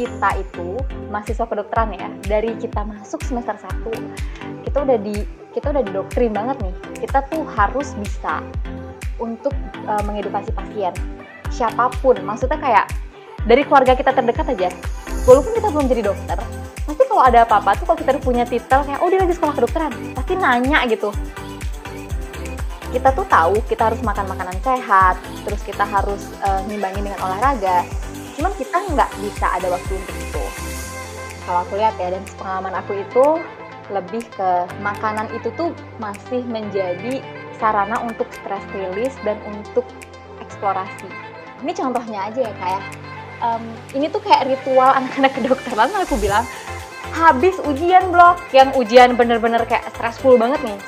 kita itu mahasiswa kedokteran ya. Dari kita masuk semester 1 kita udah di kita udah didoktrin banget nih. Kita tuh harus bisa untuk uh, mengedukasi pasien. Siapa pun maksudnya kayak dari keluarga kita terdekat aja. Walaupun kita belum jadi dokter pasti kalau ada apa-apa tuh kalau kita udah punya titel kayak oh dia lagi sekolah kedokteran pasti nanya gitu. Kita tuh tahu kita harus makan makanan sehat terus kita harus uh, ngimbangi dengan olahraga cuman kita nggak bisa ada waktu untuk itu. Kalau aku lihat ya dan pengalaman aku itu lebih ke makanan itu tuh masih menjadi sarana untuk stress release dan untuk eksplorasi. Ini contohnya aja ya kayak um, ini tuh kayak ritual anak-anak kedokteran aku bilang habis ujian blok yang ujian bener-bener kayak stressful banget nih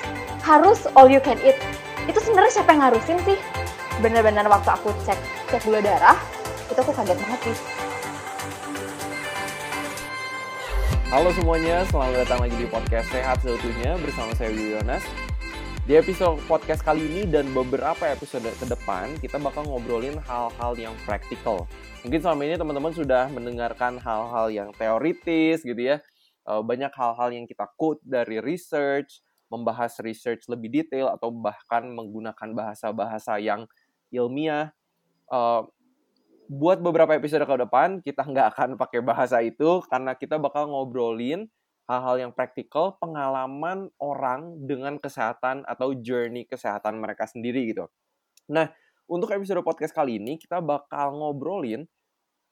harus all you can eat. Itu sebenarnya siapa yang ngarusin sih? Bener-bener waktu aku cek cek gula darah itu aku kaget banget sih Halo semuanya, selamat datang lagi di podcast Sehat Seutuhnya bersama saya Yonas. Di episode podcast kali ini dan beberapa episode ke depan, kita bakal ngobrolin hal-hal yang praktikal. Mungkin selama ini teman-teman sudah mendengarkan hal-hal yang teoritis gitu ya. Eh, banyak hal-hal yang kita quote dari research, membahas research lebih detail atau bahkan menggunakan bahasa-bahasa yang ilmiah. Buat beberapa episode ke depan kita nggak akan pakai bahasa itu karena kita bakal ngobrolin hal-hal yang praktikal, pengalaman orang dengan kesehatan atau journey kesehatan mereka sendiri gitu. Nah, untuk episode podcast kali ini kita bakal ngobrolin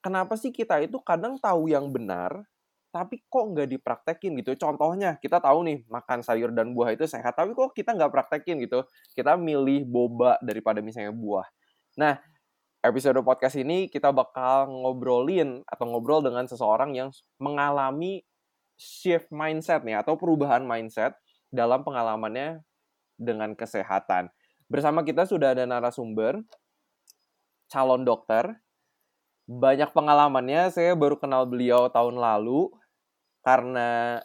kenapa sih kita itu kadang tahu yang benar tapi kok nggak dipraktekin gitu. Contohnya, kita tahu nih, makan sayur dan buah itu sehat, tapi kok kita nggak praktekin gitu. Kita milih boba daripada misalnya buah. Nah, episode podcast ini kita bakal ngobrolin atau ngobrol dengan seseorang yang mengalami shift mindset nih, atau perubahan mindset dalam pengalamannya dengan kesehatan. Bersama kita sudah ada narasumber, calon dokter, banyak pengalamannya. Saya baru kenal beliau tahun lalu karena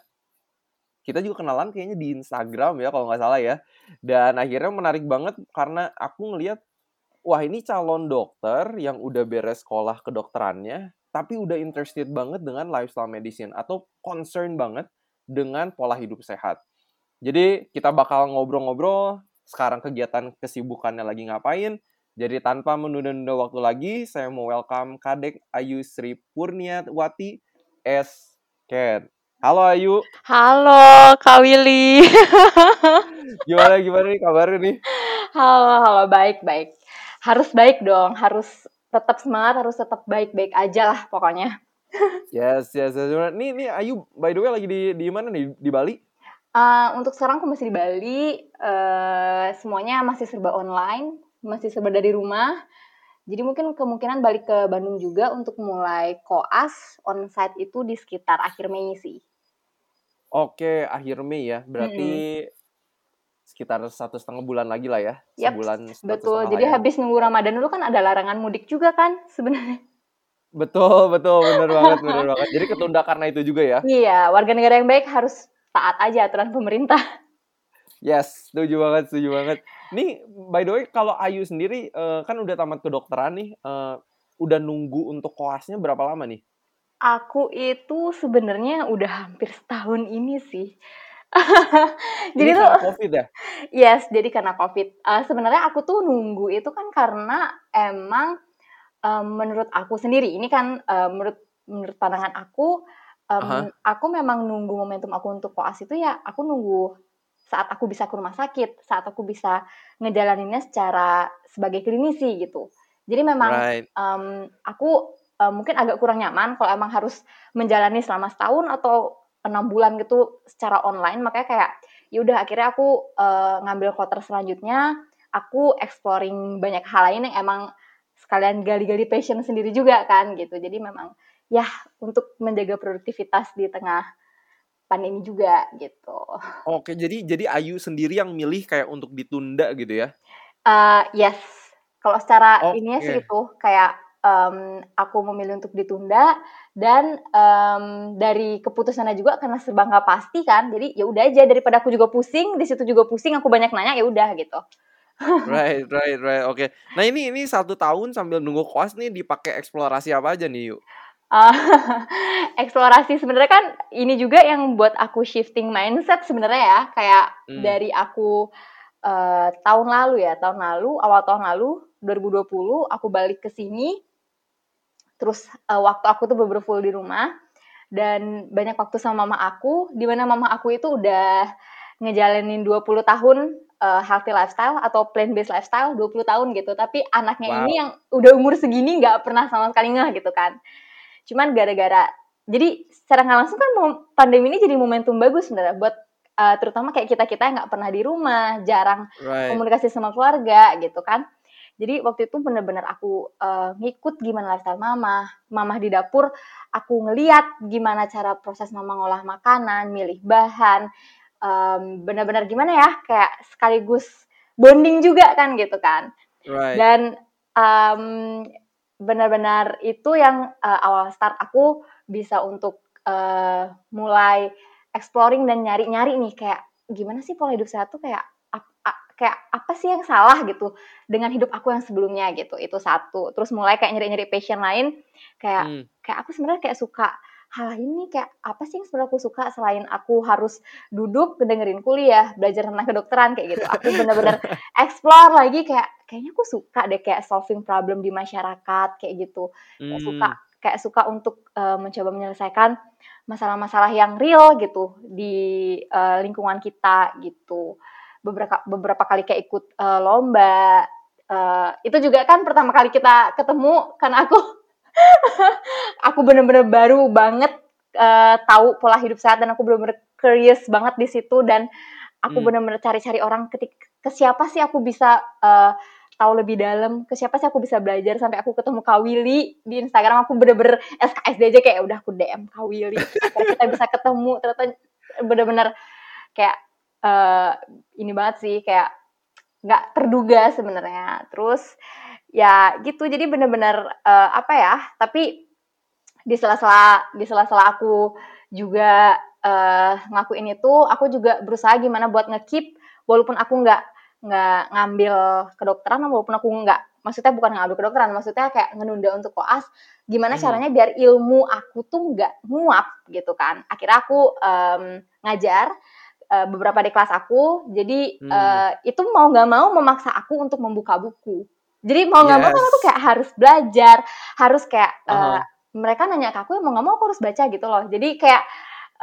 kita juga kenalan kayaknya di Instagram ya kalau nggak salah ya. Dan akhirnya menarik banget karena aku ngelihat wah ini calon dokter yang udah beres sekolah kedokterannya tapi udah interested banget dengan lifestyle medicine atau concern banget dengan pola hidup sehat. Jadi kita bakal ngobrol-ngobrol sekarang kegiatan kesibukannya lagi ngapain. Jadi tanpa menunda-nunda waktu lagi, saya mau welcome Kadek Ayu Sri Purniawati S Ken. Halo Ayu. Halo Kak Willy. gimana gimana nih kabarnya nih? Halo halo baik baik. Harus baik dong, harus tetap semangat, harus tetap baik-baik aja lah pokoknya. yes yes. yes. Nih nih Ayu by the way lagi di di mana nih di Bali? Uh, untuk sekarang aku masih di Bali. Uh, semuanya masih serba online, masih serba dari rumah jadi mungkin kemungkinan balik ke Bandung juga untuk mulai koas onsite itu di sekitar akhir Mei sih. Oke, akhir Mei ya. Berarti mm -hmm. Sekitar satu setengah bulan lagi lah ya. Yep, Sebulan. Betul. Jadi ya. habis nunggu Ramadan dulu kan ada larangan mudik juga kan sebenarnya. Betul, betul, benar banget, benar banget. Jadi ketunda karena itu juga ya. Iya, warga negara yang baik harus taat aja aturan pemerintah. Yes, setuju banget, setuju banget. Nih, by the way, kalau Ayu sendiri uh, kan udah tamat kedokteran nih, uh, udah nunggu untuk koasnya berapa lama nih? Aku itu sebenarnya udah hampir setahun ini sih. jadi ini tuh COVID ya? Yes, jadi karena COVID. Uh, sebenarnya aku tuh nunggu itu kan karena emang um, menurut aku sendiri, ini kan uh, menurut menurut pandangan aku, um, uh -huh. aku memang nunggu momentum aku untuk koas itu ya, aku nunggu saat aku bisa ke rumah sakit, saat aku bisa ngejalaninnya secara sebagai klinisi gitu. Jadi memang right. um, aku um, mungkin agak kurang nyaman kalau emang harus menjalani selama setahun atau enam bulan gitu secara online. Makanya kayak yaudah akhirnya aku uh, ngambil quarter selanjutnya, aku exploring banyak hal lain yang emang sekalian gali-gali passion sendiri juga kan gitu. Jadi memang ya untuk menjaga produktivitas di tengah pandemi juga gitu. Oke, jadi jadi Ayu sendiri yang milih kayak untuk ditunda gitu ya? Uh, yes, kalau secara okay. ini sih itu kayak um, aku memilih untuk ditunda dan um, dari keputusannya juga karena serba nggak pasti kan, jadi ya udah aja daripada aku juga pusing, di situ juga pusing, aku banyak nanya ya udah gitu. right, right, right. Oke. Okay. Nah ini ini satu tahun sambil nunggu koas nih dipakai eksplorasi apa aja nih yuk? Uh, eksplorasi sebenarnya kan ini juga yang buat aku shifting mindset sebenarnya ya kayak hmm. dari aku uh, tahun lalu ya tahun lalu awal tahun lalu 2020 aku balik ke sini terus uh, waktu aku tuh bener full di rumah dan banyak waktu sama mama aku di mana mama aku itu udah ngejalanin 20 tahun uh, healthy lifestyle atau plant based lifestyle 20 tahun gitu tapi anaknya wow. ini yang udah umur segini nggak pernah sama sekali ngeh gitu kan cuman gara-gara jadi secara nggak langsung kan pandemi ini jadi momentum bagus sebenarnya buat uh, terutama kayak kita kita yang nggak pernah di rumah jarang right. komunikasi sama keluarga gitu kan jadi waktu itu bener-bener aku uh, ngikut gimana lifestyle mama mama di dapur aku ngeliat gimana cara proses mama ngolah makanan milih bahan um, bener-bener gimana ya kayak sekaligus bonding juga kan gitu kan right. dan um, benar-benar itu yang uh, awal start aku bisa untuk uh, mulai exploring dan nyari-nyari nih kayak gimana sih pola hidup sehat tuh kayak kayak apa sih yang salah? gitu dengan hidup aku yang sebelumnya gitu. Itu satu. Terus mulai kayak nyari-nyari passion lain kayak hmm. kayak aku sebenarnya kayak suka hal ini kayak apa sih yang sebenarnya aku suka selain aku harus duduk dengerin kuliah belajar tentang kedokteran? kayak gitu. Aku bener-bener explore lagi kayak kayaknya aku suka deh kayak solving problem di masyarakat kayak gitu. Kayak hmm. suka kayak suka untuk uh, mencoba menyelesaikan masalah-masalah yang real gitu di uh, lingkungan kita gitu beberapa beberapa kali kayak ikut uh, lomba uh, itu juga kan pertama kali kita ketemu kan aku aku bener-bener baru banget uh, tahu pola hidup sehat dan aku bener-bener curious banget di situ dan aku hmm. bener-bener cari-cari orang ketik ke siapa sih aku bisa uh, tahu lebih dalam ke siapa sih aku bisa belajar sampai aku ketemu Kak Willy di Instagram. Aku bener-bener SKSD aja kayak udah aku DM Kak Willy. Kita bisa ketemu. Ternyata bener-bener kayak uh, ini banget sih kayak nggak terduga sebenarnya terus ya gitu jadi bener-bener uh, apa ya tapi di sela-sela di sela-sela aku juga uh, ngakuin itu aku juga berusaha gimana buat ngekip walaupun aku nggak nggak ngambil kedokteran walaupun aku nggak maksudnya bukan ngambil kedokteran maksudnya kayak ngenunda untuk koas gimana hmm. caranya biar ilmu aku tuh nggak nguap gitu kan akhirnya aku um, ngajar uh, beberapa di kelas aku jadi hmm. uh, itu mau nggak mau memaksa aku untuk membuka buku jadi mau nggak yes. mau aku kayak harus belajar, harus kayak uh-huh. uh, mereka nanya ke aku ya mau nggak mau aku harus baca gitu loh. Jadi kayak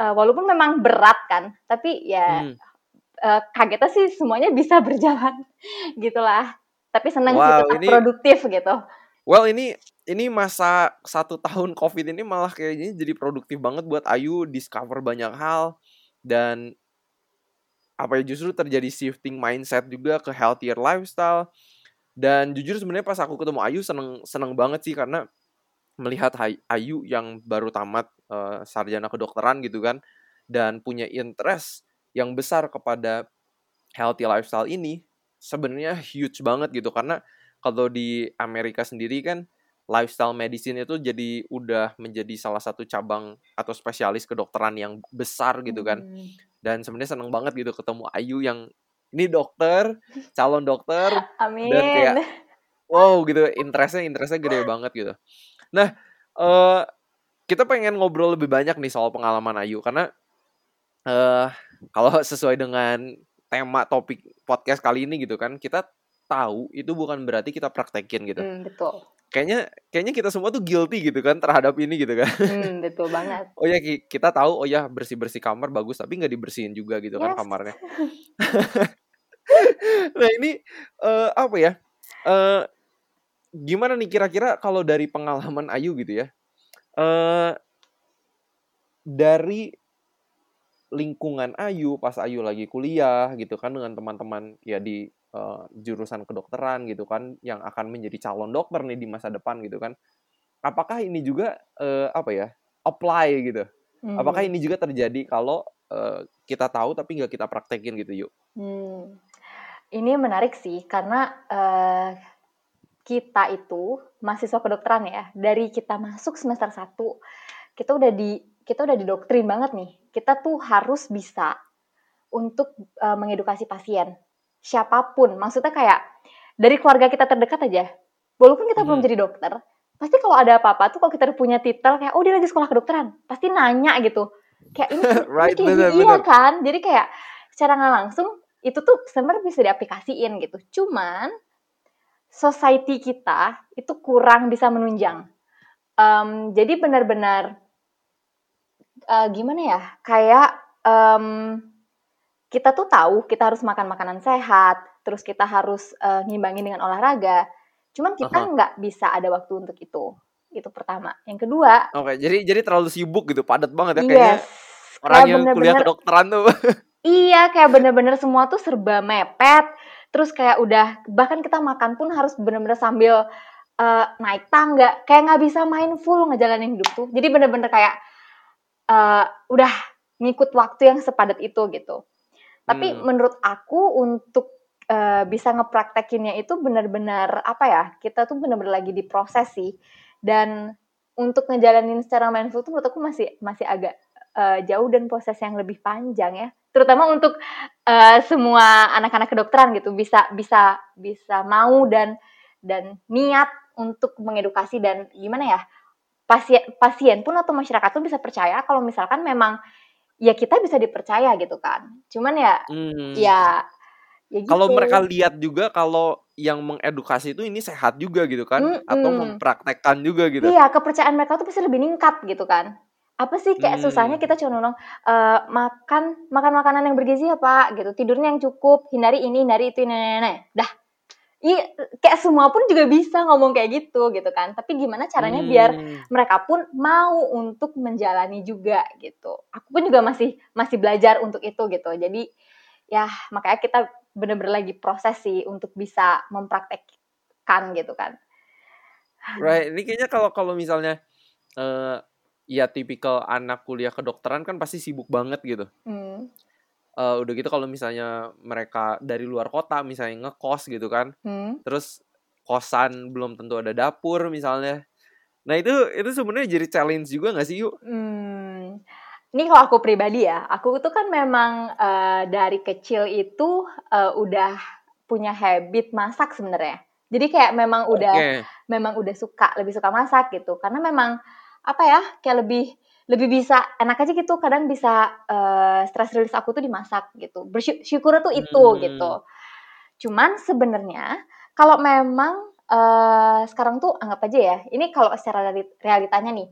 uh, walaupun memang berat kan, tapi ya hmm. uh, kagetnya sih semuanya bisa berjalan gitulah. Tapi seneng wow, sih tetap ini, produktif gitu. Well ini ini masa satu tahun covid ini malah kayaknya jadi produktif banget buat Ayu discover banyak hal dan apa ya justru terjadi shifting mindset juga ke healthier lifestyle. Dan jujur sebenarnya pas aku ketemu Ayu seneng seneng banget sih karena melihat Ayu yang baru tamat uh, sarjana kedokteran gitu kan dan punya interest yang besar kepada healthy lifestyle ini sebenarnya huge banget gitu. Karena kalau di Amerika sendiri kan lifestyle medicine itu jadi udah menjadi salah satu cabang atau spesialis kedokteran yang besar gitu kan. Hmm. Dan sebenarnya seneng banget gitu ketemu Ayu yang ini dokter calon dokter Amin. dan kayak wow gitu interestnya interestnya gede banget gitu nah uh, kita pengen ngobrol lebih banyak nih soal pengalaman Ayu karena uh, kalau sesuai dengan tema topik podcast kali ini gitu kan kita tahu itu bukan berarti kita praktekin gitu. Mm, betul. Kayaknya kayaknya kita semua tuh guilty gitu kan terhadap ini gitu kan. Mm, betul banget. oh ya kita tahu oh ya bersih bersih kamar bagus tapi nggak dibersihin juga gitu kan yes. kan kamarnya. nah ini uh, apa ya? Uh, gimana nih kira-kira kalau dari pengalaman Ayu gitu ya? Uh, dari lingkungan Ayu pas Ayu lagi kuliah gitu kan dengan teman-teman ya di uh, jurusan kedokteran gitu kan yang akan menjadi calon dokter nih di masa depan gitu kan. Apakah ini juga uh, apa ya? apply gitu. Hmm. Apakah ini juga terjadi kalau uh, kita tahu tapi nggak kita praktekin gitu yuk? Hmm. Ini menarik sih karena uh, kita itu mahasiswa kedokteran ya dari kita masuk semester 1 kita udah di kita udah didoktrin banget nih kita tuh harus bisa untuk uh, mengedukasi pasien siapa pun. Maksudnya kayak dari keluarga kita terdekat aja. Walaupun kita hmm. belum jadi dokter pasti kalau ada apa-apa tuh kalau kita punya titel kayak oh dia lagi sekolah kedokteran pasti nanya gitu. Kayak ini, Right, ini kayak iya bener. kan? Jadi kayak secara nggak langsung itu tuh sebenarnya bisa diaplikasiin gitu. Cuman society kita itu kurang bisa menunjang. Em, jadi benar-benar eh, gimana ya? Kayak em, kita tuh tahu kita harus makan makanan sehat terus kita harus eh, ngimbangin dengan olahraga. Cuman kita nggak bisa ada waktu untuk itu. Itu pertama. Yang kedua Oke, jadi jadi terlalu sibuk gitu, padat banget ya kayaknya. Yes. Orang kayak yang kuliah bener-bener kedokteran tuh. iya kayak bener-bener semua tuh serba mepet. Terus kayak udah bahkan kita makan pun harus bener-bener sambil eh, naik tangga. Kayak nggak bisa mindful ngejalanin hidup tuh. Jadi bener-bener kayak eh, udah ngikut waktu yang sepadat itu gitu tapi Hmm. menurut aku untuk eh, bisa ngepraktekinnya itu benar-benar apa ya kita tuh benar-benar lagi diproses sih dan untuk ngejalanin secara mindful tuh menurut aku masih masih agak eh, jauh dan proses yang lebih panjang ya terutama untuk eh, semua anak-anak kedokteran gitu bisa bisa bisa mau dan dan niat untuk mengedukasi dan gimana ya pasien pasien pun atau masyarakat tuh bisa percaya kalau misalkan memang ya kita bisa dipercaya gitu kan cuman ya Hmm. ya ya gitu Kalau mereka lihat juga kalau yang mengedukasi itu ini sehat juga gitu kan atau Mm-mm. mempraktekkan juga gitu. iya kepercayaan mereka tuh pasti lebih ningkat gitu kan apa sih kayak Hmm. susahnya kita cuma nolong eh, makan makan makanan yang bergizi ya pak gitu tidurnya yang cukup hindari ini hindari itu ini, ini, ini. dah Iya, kayak semua pun juga bisa ngomong kayak gitu gitu kan. Tapi gimana caranya biar Hmm. mereka pun mau untuk menjalani juga gitu. Aku pun juga masih masih belajar untuk itu gitu. Jadi ya makanya kita bener-bener lagi proses sih untuk bisa mempraktekkan gitu kan. Right, ini kayaknya kalau kalau misalnya eh ya tipikal anak kuliah kedokteran kan pasti sibuk banget gitu. Hmm. Eh, udah gitu kalau misalnya mereka dari luar kota misalnya ngekos gitu kan. Hmm. Terus kosan belum tentu ada dapur misalnya. Nah, itu itu sebenarnya jadi challenge juga nggak sih, yuk? Hmm. Ini kalau aku pribadi ya, aku tuh kan memang eh, dari kecil itu eh, udah punya habit masak sebenarnya. Jadi kayak memang udah Oke. memang udah suka lebih suka masak gitu karena memang apa ya kayak lebih lebih bisa enak aja gitu. Kadang bisa eh, stress release aku tuh dimasak gitu. Bersyukur tuh itu Hmm. gitu. Cuman sebenarnya kalau memang eh, sekarang tuh anggap aja ya ini kalau secara reali- realitanya nih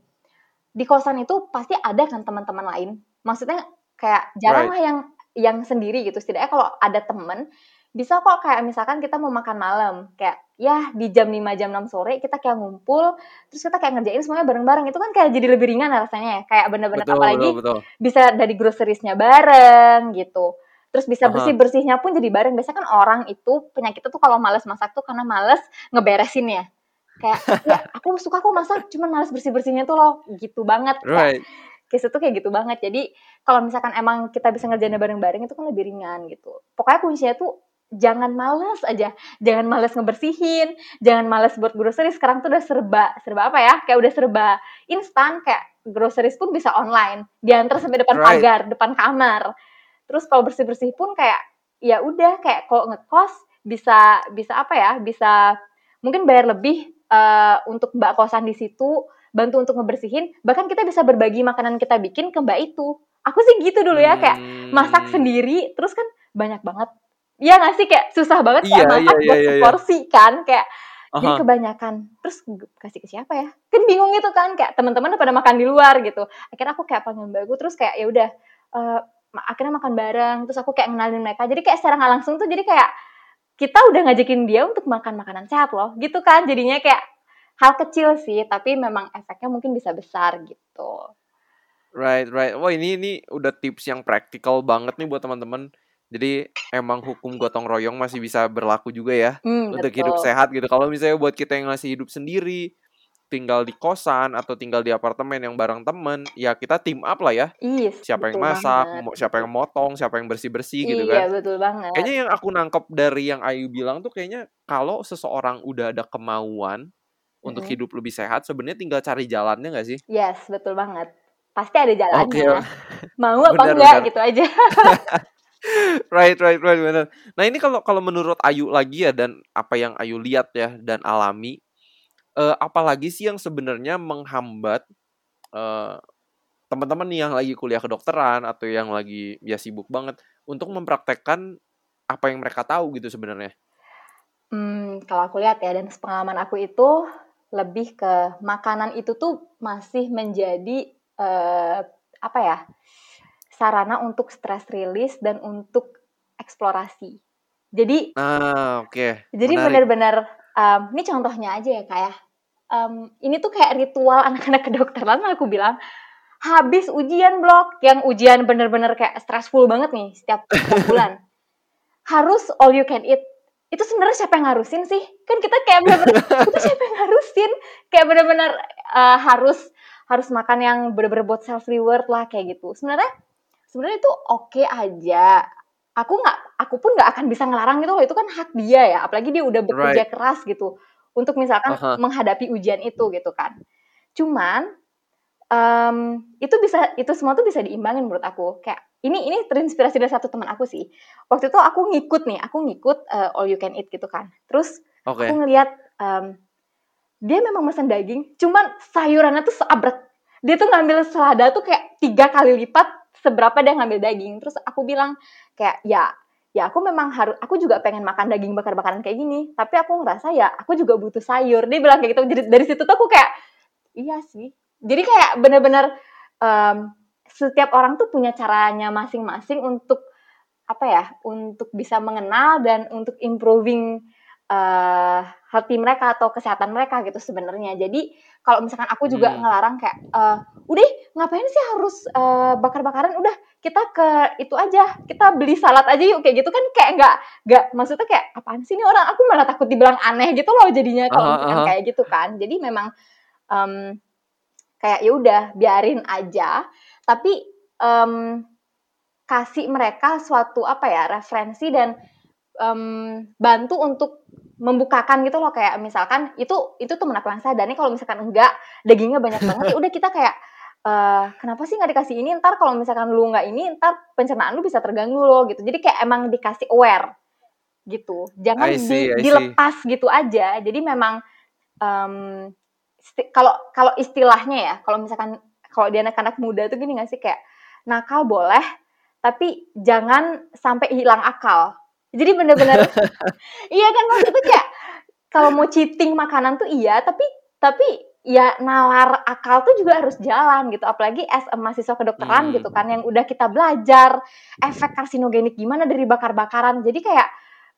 di kosan itu pasti ada kan teman-teman lain? Maksudnya kayak jarang lah yang yang sendiri gitu. Setidaknya kalau ada temen bisa kok kayak misalkan kita mau makan malam kayak ya di jam 5 jam 6 sore kita kayak ngumpul terus kita kayak ngerjain semuanya bareng-bareng. Itu kan kayak jadi lebih ringan rasanya ya kayak bener-bener apalagi betul, betul. bisa dari groceriesnya bareng gitu. Terus bisa bersih bersihnya pun jadi bareng. Biasanya kan orang itu penyakitnya tuh kalau males masak tuh karena males ngeberesin ya. Kayak ya aku suka kok masak cuman males bersih bersihnya tuh loh. Gitu banget kayak Right. case itu kayak gitu banget. Jadi kalau misalkan emang kita bisa ngerjainnya bareng-bareng itu kan lebih ringan gitu. Pokoknya kuncinya tuh jangan males aja. Jangan males ngebersihin. Jangan males buat groceries. Sekarang tuh udah serba serba apa ya? Kayak udah serba instan. Kayak groceries pun bisa online. Diantar sampai depan Right. pagar depan kamar. Terus kalau bersih bersih pun kayak ya udah kayak kalau ngekos bisa bisa apa ya? Bisa mungkin bayar lebih eh, untuk mbak kosan di situ bantu untuk ngebersihin. Bahkan kita bisa berbagi makanan kita bikin ke mbak itu. Aku sih gitu dulu ya kayak masak Hmm. sendiri. Terus kan banyak banget Iya nggak sih kayak susah banget kayak Iya, masak iya, buat iya, iya. seporsi kan kayak jadi Aha. kebanyakan terus kasih ke siapa ya kan bingung gitu kan kayak teman-teman pada makan di luar gitu akhirnya aku kayak panggil mbak gue terus kayak ya udah eh, ma- akhirnya makan bareng terus aku kayak kenalin mereka jadi kayak secara nggak langsung tuh jadi kayak kita udah ngajakin dia untuk makan makanan sehat loh gitu kan jadinya kayak hal kecil sih tapi memang efeknya mungkin bisa besar gitu Right, right. Wah ini ini udah tips yang praktikal banget nih buat teman-teman. Jadi emang hukum gotong royong masih bisa berlaku juga ya Hmm, untuk hidup betul. sehat gitu. Kalau misalnya buat kita yang masih hidup sendiri, tinggal di kosan atau tinggal di apartemen yang bareng temen, ya kita team up lah ya. Yes, Siapa yang masak, banget. siapa yang motong, siapa yang bersih-bersih gitu iya kan. betul banget Kayaknya yang aku nangkep dari yang Ayu bilang tuh kayaknya kalau seseorang udah ada kemauan untuk Mm-mm. hidup lebih sehat, sebenarnya tinggal cari jalannya nggak sih? yes betul banget pasti ada jalannya Oke, mau apa enggak gitu aja right, right, right, benar. Nah ini kalau kalau menurut Ayu lagi ya dan apa yang Ayu lihat ya dan alami, uh, apalagi sih yang sebenarnya menghambat uh, teman-teman yang lagi kuliah kedokteran atau yang lagi ya sibuk banget untuk mempraktekkan apa yang mereka tahu gitu sebenarnya? Hmm, kalau aku lihat ya dan pengalaman aku itu lebih ke makanan itu tuh masih menjadi uh, apa ya sarana untuk stress release dan untuk eksplorasi. Jadi, ah oke. Okay. Jadi benar-benar um, ini contohnya aja ya kayak um, ini tuh kayak ritual anak-anak kedokteran aku bilang habis ujian blok yang ujian bener-bener kayak stressful banget nih setiap, setiap bulan harus all you can eat itu sebenarnya siapa yang ngarusin sih kan kita kayak bener-bener itu siapa yang ngarusin kayak bener-bener uh, harus harus makan yang bener-bener buat self reward lah kayak gitu sebenarnya sebenarnya itu oke okay aja aku nggak aku pun nggak akan bisa ngelarang gitu loh itu kan hak dia ya apalagi dia udah bekerja right. keras gitu untuk misalkan uh -huh. menghadapi ujian itu gitu kan cuman um, itu bisa itu semua tuh bisa diimbangin menurut aku kayak ini ini terinspirasi dari satu teman aku sih. Waktu itu aku ngikut nih, aku ngikut uh, all you can eat gitu kan. Terus okay. aku ngeliat um, dia memang pesan daging, cuman sayurannya tuh seabrek. Dia tuh ngambil selada tuh kayak tiga kali lipat seberapa dia ngambil daging. Terus aku bilang kayak ya ya aku memang harus aku juga pengen makan daging bakar-bakaran kayak gini. Tapi aku ngerasa ya aku juga butuh sayur. Dia bilang kayak gitu. Jadi dari situ tuh aku kayak iya sih. Jadi kayak bener-bener um, setiap orang tuh punya caranya masing-masing untuk apa ya untuk bisa mengenal dan untuk improving uh, hati mereka atau kesehatan mereka gitu sebenarnya. Jadi kalau misalkan aku juga hmm. ngelarang kayak uh, udah ngapain sih harus uh, bakar-bakaran udah kita ke itu aja kita beli salad aja yuk kayak gitu kan kayak nggak nggak maksudnya kayak apaan sih ini orang aku malah takut dibilang aneh gitu loh jadinya kalau uh, misalkan uh. kayak gitu kan jadi memang um, kayak ya udah biarin aja tapi um, kasih mereka suatu apa ya referensi dan um, bantu untuk membukakan gitu loh kayak misalkan itu itu tuh aku yang sadar nih kalau misalkan enggak dagingnya banyak banget ya udah kita kayak uh, kenapa sih nggak dikasih ini? Ntar kalau misalkan lu nggak ini ntar pencernaan lu bisa terganggu loh gitu. Jadi kayak emang dikasih aware gitu. Jangan see, di, dilepas gitu aja. Jadi memang kalau um, kalau istilahnya ya kalau misalkan kalau di anak-anak muda tuh gini gak sih kayak nakal boleh tapi jangan sampai hilang akal jadi bener-bener iya kan maksudnya kayak kalau mau cheating makanan tuh iya tapi tapi ya nalar akal tuh juga harus jalan gitu apalagi as a mahasiswa kedokteran hmm. gitu kan yang udah kita belajar efek karsinogenik gimana dari bakar-bakaran jadi kayak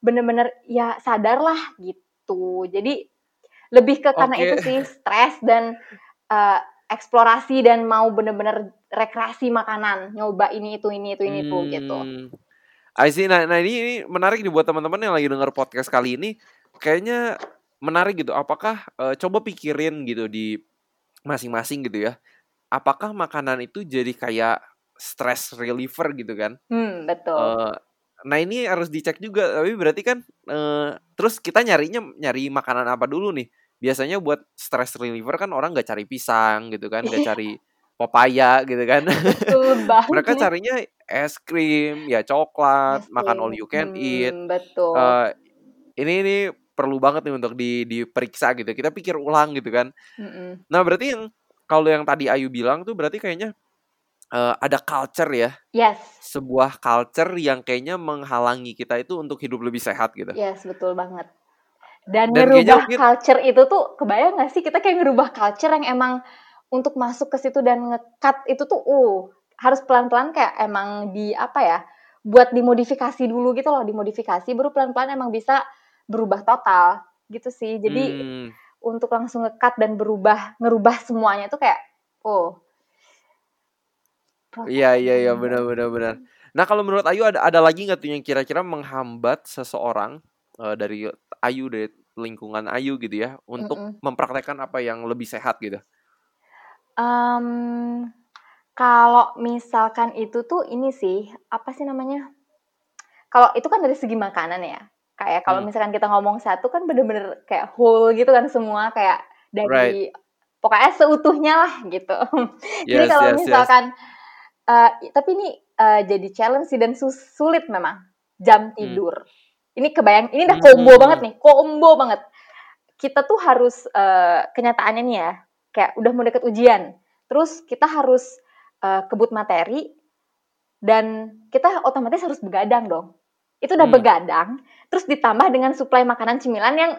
bener-bener ya sadarlah gitu jadi lebih ke karena okay. itu sih stres dan uh, eksplorasi dan mau bener-bener rekreasi makanan, nyoba ini itu ini itu ini gitu. hmm. tuh gitu. I see. Nah, nah ini, ini menarik nih buat teman-teman yang lagi denger podcast kali ini. Kayaknya menarik gitu. Apakah uh, coba pikirin gitu di masing-masing gitu ya. Apakah makanan itu jadi kayak stress reliever gitu kan? Hmm, betul. Uh, nah ini harus dicek juga. Tapi berarti kan uh, terus kita nyarinya nyari makanan apa dulu nih? biasanya buat stress reliever kan orang nggak cari pisang gitu kan nggak cari papaya gitu kan betul mereka carinya es krim ya coklat es makan all you can hmm, eat betul. Uh, ini ini perlu banget nih untuk di diperiksa gitu. Kita pikir ulang gitu kan. Mm-hmm. nah berarti yang kalau yang tadi Ayu bilang tuh berarti kayaknya uh, ada culture ya. Yes. Sebuah culture yang kayaknya menghalangi kita itu untuk hidup lebih sehat gitu. Yes betul banget. Dan, dan ngerubah mungkin, culture itu tuh kebayang gak sih? Kita kayak ngerubah culture yang emang untuk masuk ke situ dan ngekat itu tuh uh harus pelan-pelan kayak emang di apa ya buat dimodifikasi dulu gitu loh dimodifikasi baru pelan-pelan emang bisa berubah total gitu sih jadi hmm. untuk langsung ngekat dan berubah ngerubah semuanya tuh kayak oh iya iya iya benar benar benar nah kalau menurut Ayu ada ada lagi nggak tuh yang kira-kira menghambat seseorang uh, dari Ayu dari lingkungan Ayu gitu ya untuk mm -mm. mempraktekkan apa yang lebih sehat gitu? Um, kalau misalkan itu tuh ini sih apa sih namanya? Kalau itu kan dari segi makanan ya. Kayak kalau hmm. misalkan kita ngomong satu kan bener-bener kayak whole gitu kan semua kayak dari right. pokoknya seutuhnya lah gitu. Yes, Jadi kalau yes, misalkan yes. Uh, tapi ini uh, jadi challenge sih dan sulit memang jam hmm. tidur. Hmm ini kebayang ini udah combo hmm. banget nih combo banget kita tuh harus uh, kenyataannya nih ya kayak udah mau deket ujian terus kita harus uh, kebut materi dan kita otomatis harus begadang dong itu udah hmm. begadang terus ditambah dengan suplai makanan cemilan yang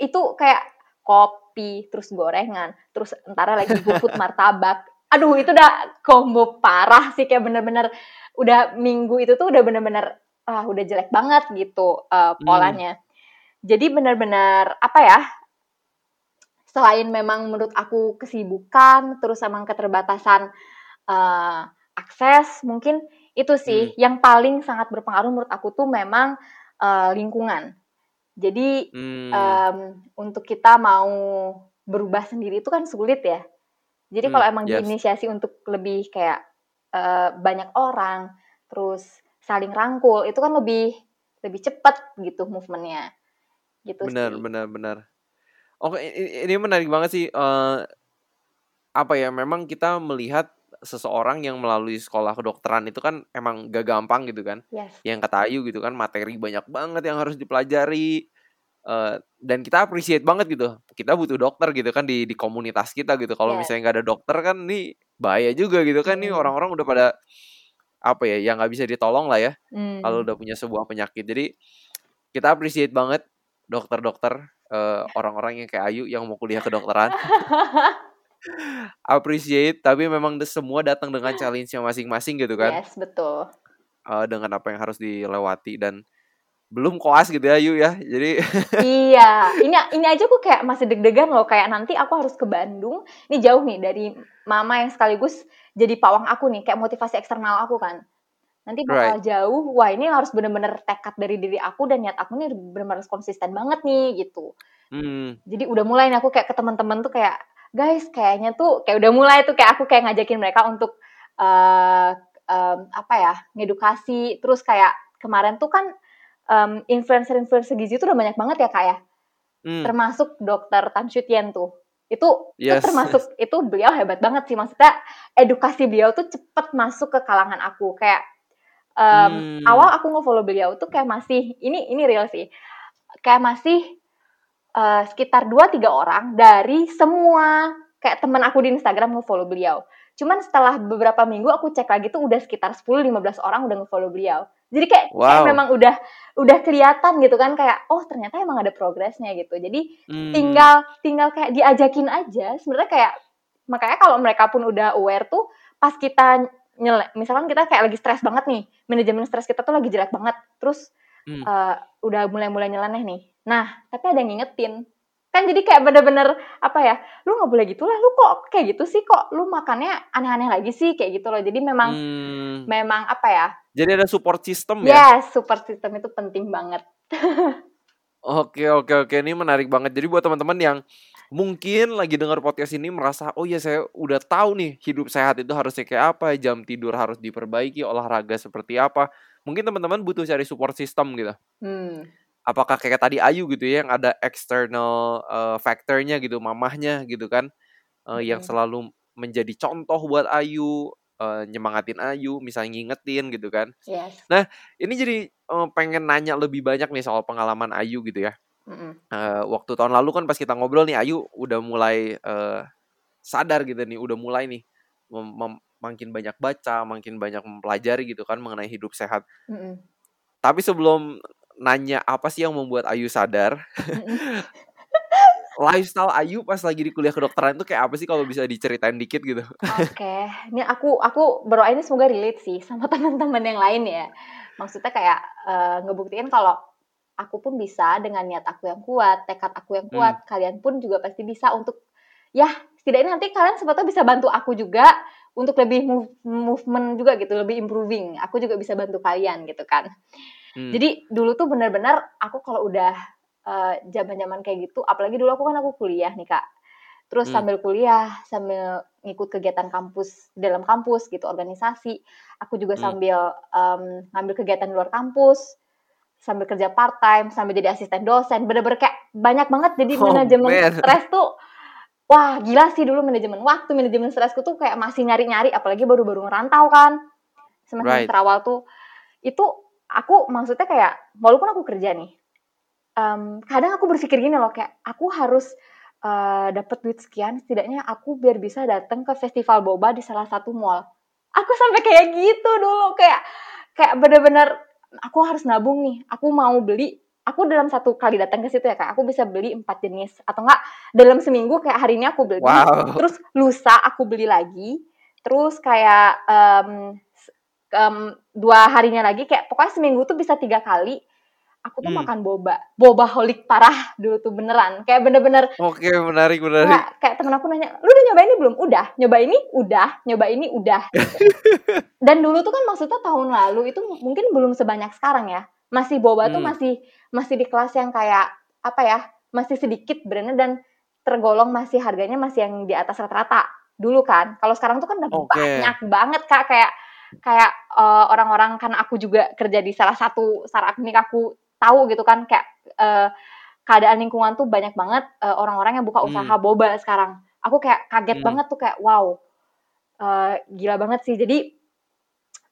itu kayak kopi terus gorengan terus antara lagi bubut martabak aduh itu udah combo parah sih kayak bener-bener udah minggu itu tuh udah bener-bener ah udah jelek banget gitu uh, polanya hmm. jadi bener-bener apa ya selain memang menurut aku kesibukan terus sama keterbatasan uh, akses mungkin itu sih hmm. yang paling sangat berpengaruh menurut aku tuh memang uh, lingkungan. Jadi hmm. um, untuk kita mau berubah sendiri itu kan sulit ya. Jadi hmm, kalau emang yes. diinisiasi untuk lebih kayak uh, banyak orang, terus saling rangkul, itu kan lebih lebih cepat gitu movementnya. Gitu benar, sih. benar, benar. Oke, ini menarik banget sih. Uh, apa ya? Memang kita melihat seseorang yang melalui sekolah kedokteran itu kan emang gak gampang gitu kan. Yes. Yang kata Ayu gitu kan materi banyak banget yang harus dipelajari. Uh, dan kita appreciate banget gitu. Kita butuh dokter gitu kan di di komunitas kita gitu. Kalau yes. misalnya nggak ada dokter kan nih bahaya juga gitu kan. Mm. Nih orang-orang udah pada apa ya yang nggak bisa ditolong lah ya. Mm. Kalau udah punya sebuah penyakit. Jadi kita appreciate banget dokter-dokter uh, orang-orang yang kayak Ayu yang mau kuliah kedokteran. appreciate tapi memang semua datang dengan challenge-nya masing-masing gitu kan. Yes, betul. Uh, dengan apa yang harus dilewati dan belum koas gitu ya Yu ya. Jadi Iya, ini ini aja aku kayak masih deg-degan loh kayak nanti aku harus ke Bandung. Ini jauh nih dari mama yang sekaligus jadi pawang aku nih, kayak motivasi eksternal aku kan. Nanti bakal right. jauh. Wah, ini harus bener-bener tekad dari diri aku dan niat aku nih bener-bener konsisten banget nih gitu. Hmm. Jadi udah mulai nih aku kayak ke teman-teman tuh kayak guys kayaknya tuh kayak udah mulai tuh kayak aku kayak ngajakin mereka untuk uh, um, apa ya ngedukasi terus kayak kemarin tuh kan um, influencer-influencer gizi itu udah banyak banget ya kak ya hmm. termasuk dokter Tan Shutian tuh itu, yes. itu termasuk itu beliau hebat banget sih maksudnya edukasi beliau tuh cepet masuk ke kalangan aku kayak um, hmm. awal aku nge-follow beliau tuh kayak masih ini ini real sih kayak masih uh, sekitar 2-3 orang dari semua kayak teman aku di Instagram nge-follow beliau. Cuman setelah beberapa minggu aku cek lagi tuh udah sekitar 10-15 orang udah nge-follow beliau. Jadi kayak, wow. kayak memang udah udah kelihatan gitu kan kayak oh ternyata emang ada progresnya gitu. Jadi hmm. tinggal tinggal kayak diajakin aja. Sebenarnya kayak makanya kalau mereka pun udah aware tuh pas kita nyele, misalkan kita kayak lagi stres banget nih, manajemen stres kita tuh lagi jelek banget. Terus hmm. uh, udah mulai-mulai nyeleneh nih. Nah, tapi ada yang ngingetin. Kan jadi kayak bener-bener apa ya, lu nggak boleh gitu lah, lu kok kayak gitu sih kok, lu makannya aneh-aneh lagi sih kayak gitu loh. Jadi memang hmm. memang apa ya? Jadi ada support system ya? Yes, support system itu penting banget. oke, oke, oke. Ini menarik banget. Jadi buat teman-teman yang mungkin lagi dengar podcast ini merasa oh ya saya udah tahu nih hidup sehat itu harusnya kayak apa jam tidur harus diperbaiki olahraga seperti apa mungkin teman-teman butuh cari support system gitu. Hmm. Apakah kayak tadi Ayu gitu ya yang ada external uh, factornya gitu, mamahnya gitu kan, uh, hmm. yang selalu menjadi contoh buat Ayu, uh, nyemangatin Ayu, misalnya ngingetin gitu kan. Yes. Nah ini jadi uh, pengen nanya lebih banyak nih soal pengalaman Ayu gitu ya. Mm uh, waktu tahun lalu kan pas kita ngobrol nih Ayu udah mulai uh, sadar gitu nih, udah mulai nih makin banyak baca, makin banyak mempelajari gitu kan mengenai hidup sehat. Mm -hmm. Tapi sebelum nanya apa sih yang membuat Ayu sadar, lifestyle Ayu pas lagi di kuliah kedokteran itu kayak apa sih kalau bisa diceritain dikit gitu? Oke, okay. ini aku aku berdoa ini semoga relate sih sama teman-teman yang lain ya. Maksudnya kayak uh, ngebuktiin kalau aku pun bisa dengan niat aku yang kuat, tekad aku yang kuat, hmm. kalian pun juga pasti bisa untuk ya setidaknya nanti kalian sebetulnya bisa bantu aku juga untuk lebih move, movement juga gitu, lebih improving. Aku juga bisa bantu kalian gitu kan. Hmm. Jadi dulu tuh benar-benar aku kalau udah zaman zaman-zaman kayak gitu, apalagi dulu aku kan aku kuliah nih kak. Terus hmm. sambil kuliah, sambil ngikut kegiatan kampus dalam kampus gitu, organisasi. Aku juga hmm. sambil um, ngambil kegiatan luar kampus, sambil kerja part time, sambil jadi asisten dosen. Bener-bener kayak banyak banget jadi oh, manajemen stres tuh wah gila sih dulu manajemen waktu, manajemen stresku tuh kayak masih nyari-nyari, apalagi baru-baru ngerantau kan. Semester right. awal tuh, itu aku maksudnya kayak, walaupun aku kerja nih, um, kadang aku berpikir gini loh kayak aku harus uh, dapat duit sekian setidaknya aku biar bisa datang ke festival boba di salah satu mall. Aku sampai kayak gitu dulu kayak kayak bener-bener aku harus nabung nih. Aku mau beli aku dalam satu kali datang ke situ ya kak aku bisa beli empat jenis. Atau enggak dalam seminggu kayak hari ini aku beli. Wow. terus lusa aku beli lagi. Terus kayak um, um, dua harinya lagi kayak pokoknya seminggu tuh bisa tiga kali aku tuh hmm. makan boba boba holik parah dulu tuh beneran. Kayak bener-bener oke okay, menarik menarik. Kayak, kayak temen aku nanya lu udah nyoba ini belum? Udah. Nyoba ini? Udah. Nyoba ini? Udah. Dan dulu tuh kan maksudnya tahun lalu itu mungkin belum sebanyak sekarang ya. Masih boba hmm. tuh masih masih di kelas yang kayak apa ya masih sedikit brandnya dan tergolong masih harganya masih yang di atas rata-rata dulu kan. Kalau sekarang tuh kan udah okay. banyak banget kak. Kayak kayak uh, orang-orang kan aku juga kerja di salah satu startup ini aku tahu gitu kan kayak uh, keadaan lingkungan tuh banyak banget uh, orang-orang yang buka hmm. usaha hmm. boba sekarang. Aku kayak kaget hmm. banget tuh kayak wow. Uh, gila banget sih. Jadi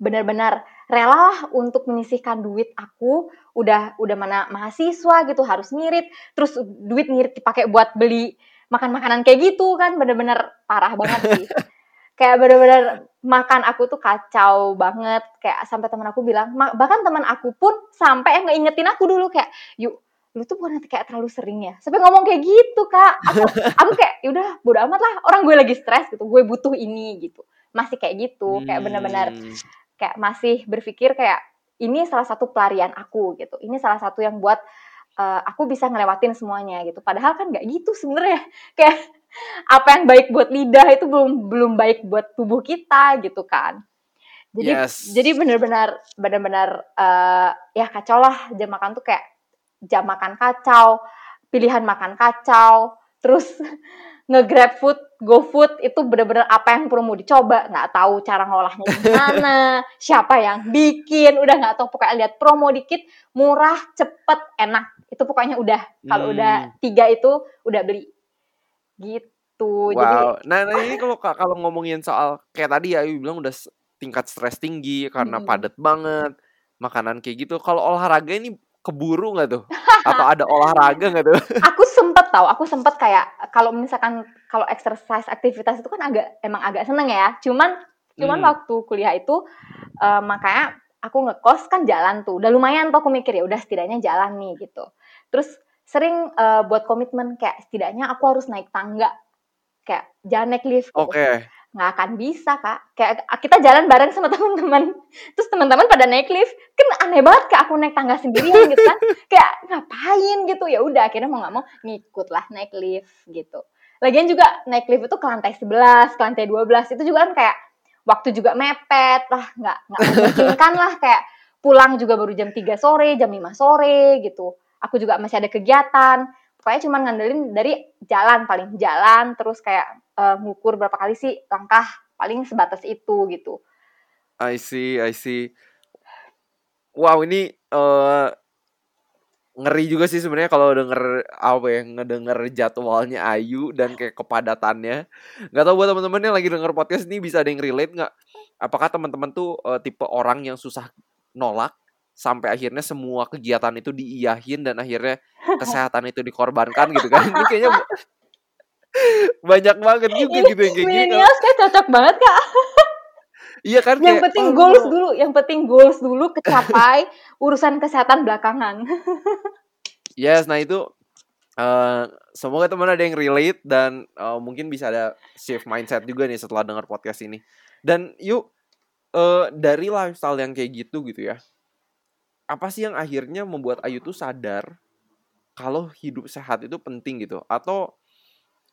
benar-benar rela untuk menyisihkan duit aku udah udah mana mahasiswa gitu harus ngirit terus duit ngirit dipakai buat beli makan makanan kayak gitu kan bener-bener parah banget sih kayak bener-bener makan aku tuh kacau banget. Kayak sampai teman aku bilang bahkan teman aku pun sampai yang ngeingetin aku dulu kayak yuk lu tuh bukan nanti kayak terlalu sering ya? Sampai ngomong kayak gitu kak. Aku aku kayak yaudah bodo amat lah. Orang gue lagi stres gitu gue butuh ini gitu. Masih kayak gitu kayak benar-benar hmm. kayak masih berpikir kayak ini salah satu pelarian aku gitu. Ini salah satu yang buat uh, aku bisa ngelewatin semuanya gitu. Padahal kan nggak gitu sebenarnya. Kayak apa yang baik buat lidah itu belum belum baik buat tubuh kita gitu kan. Jadi yes. jadi benar-benar benar-benar uh, ya kacau lah. Jam makan tuh kayak jam makan kacau pilihan makan kacau terus nge-grab food, go food itu bener-bener apa yang perlu mau dicoba, nggak tahu cara ngolahnya gimana, siapa yang bikin, udah nggak tahu. Pokoknya lihat promo dikit, murah, cepet, enak, itu pokoknya udah, kalau hmm. udah tiga itu udah beli, gitu. Wow. Jadi, nah, nah ini kalau kalau ngomongin soal kayak tadi ya, Ayu bilang udah tingkat stres tinggi karena hmm. padat banget, makanan kayak gitu. Kalau olahraga ini keburu nggak tuh? Atau ada olahraga nggak tuh? Aku sempet tau, aku sempet kayak kalau misalkan kalau exercise aktivitas itu kan agak emang agak seneng ya. Cuman cuman hmm. waktu kuliah itu uh, makanya aku ngekos kan jalan tuh. Udah lumayan tuh aku mikir ya udah setidaknya jalan nih gitu. Terus sering uh, buat komitmen kayak setidaknya aku harus naik tangga kayak jangan naik lift gitu. Oke. Okay. Nggak akan bisa kak. Kayak kita jalan bareng sama teman-teman. Terus teman-teman pada naik lift, kan aneh banget kak aku naik tangga sendirian gitu kan. kayak ngapain gitu ya udah akhirnya mau nggak mau ngikut lah naik lift gitu. Lagian juga naik lift itu ke lantai 11, ke lantai 12 itu juga kan kayak waktu juga mepet lah nggak nggak memungkinkan lah kayak pulang juga baru jam 3 sore, jam 5 sore gitu. Aku juga masih ada kegiatan pokoknya cuma ngandelin dari jalan paling jalan terus kayak uh, ngukur berapa kali sih langkah paling sebatas itu gitu. I see, I see. Wow, ini uh, ngeri juga sih sebenarnya kalau denger apa ya ngedenger jadwalnya Ayu dan kayak kepadatannya. Gak tau buat teman-teman yang lagi denger podcast ini bisa ada yang relate nggak? Apakah teman-teman tuh uh, tipe orang yang susah nolak sampai akhirnya semua kegiatan itu diiyahin dan akhirnya kesehatan itu dikorbankan gitu kan ini kayaknya banyak banget juga gitu yang kayak gini kayak cocok banget kak Iya kan Yang kayak, penting oh, goals dulu, yang penting goals dulu kecapai, urusan kesehatan belakangan. yes, nah itu uh, semoga teman ada yang relate dan uh, mungkin bisa ada shift mindset juga nih setelah dengar podcast ini. Dan yuk uh, dari lifestyle yang kayak gitu gitu ya apa sih yang akhirnya membuat Ayu tuh sadar kalau hidup sehat itu penting gitu atau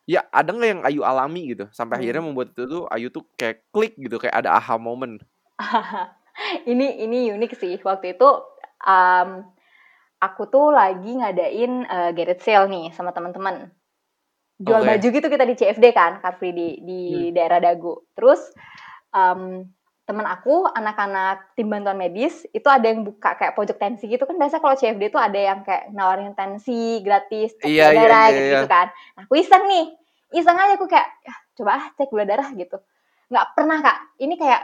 ya ada nggak yang Ayu alami gitu sampai hmm. akhirnya membuat itu tuh Ayu tuh kayak klik gitu kayak ada aha moment ini ini unik sih waktu itu um, aku tuh lagi ngadain uh, Garrett sale nih sama teman-teman jual okay. baju gitu kita di CFD kan Car Free di di hmm. daerah Dago terus um, teman aku anak-anak tim bantuan medis itu ada yang buka kayak pojok tensi gitu kan. Biasa kalau CFD itu ada yang kayak nawarin tensi gratis cek iya, gula iya, darah iya, gitu, iya. gitu kan. Nah, aku iseng nih. Iseng aja aku kayak ya, coba ah cek gula darah gitu. Nggak pernah kak. Ini kayak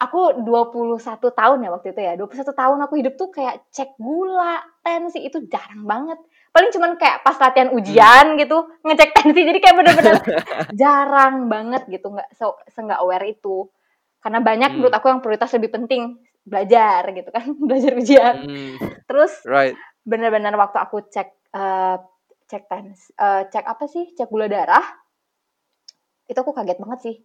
aku 21 tahun ya waktu itu ya. 21 tahun aku hidup tuh kayak cek gula tensi itu jarang banget. Paling cuman kayak pas latihan ujian hmm. gitu ngecek tensi. Jadi kayak bener-bener jarang banget gitu nggak se nggak aware itu karena banyak hmm. menurut aku yang prioritas lebih penting belajar gitu kan belajar ujian hmm. terus right. bener-bener waktu aku cek uh, cek tens uh, cek apa sih cek gula darah itu aku kaget banget sih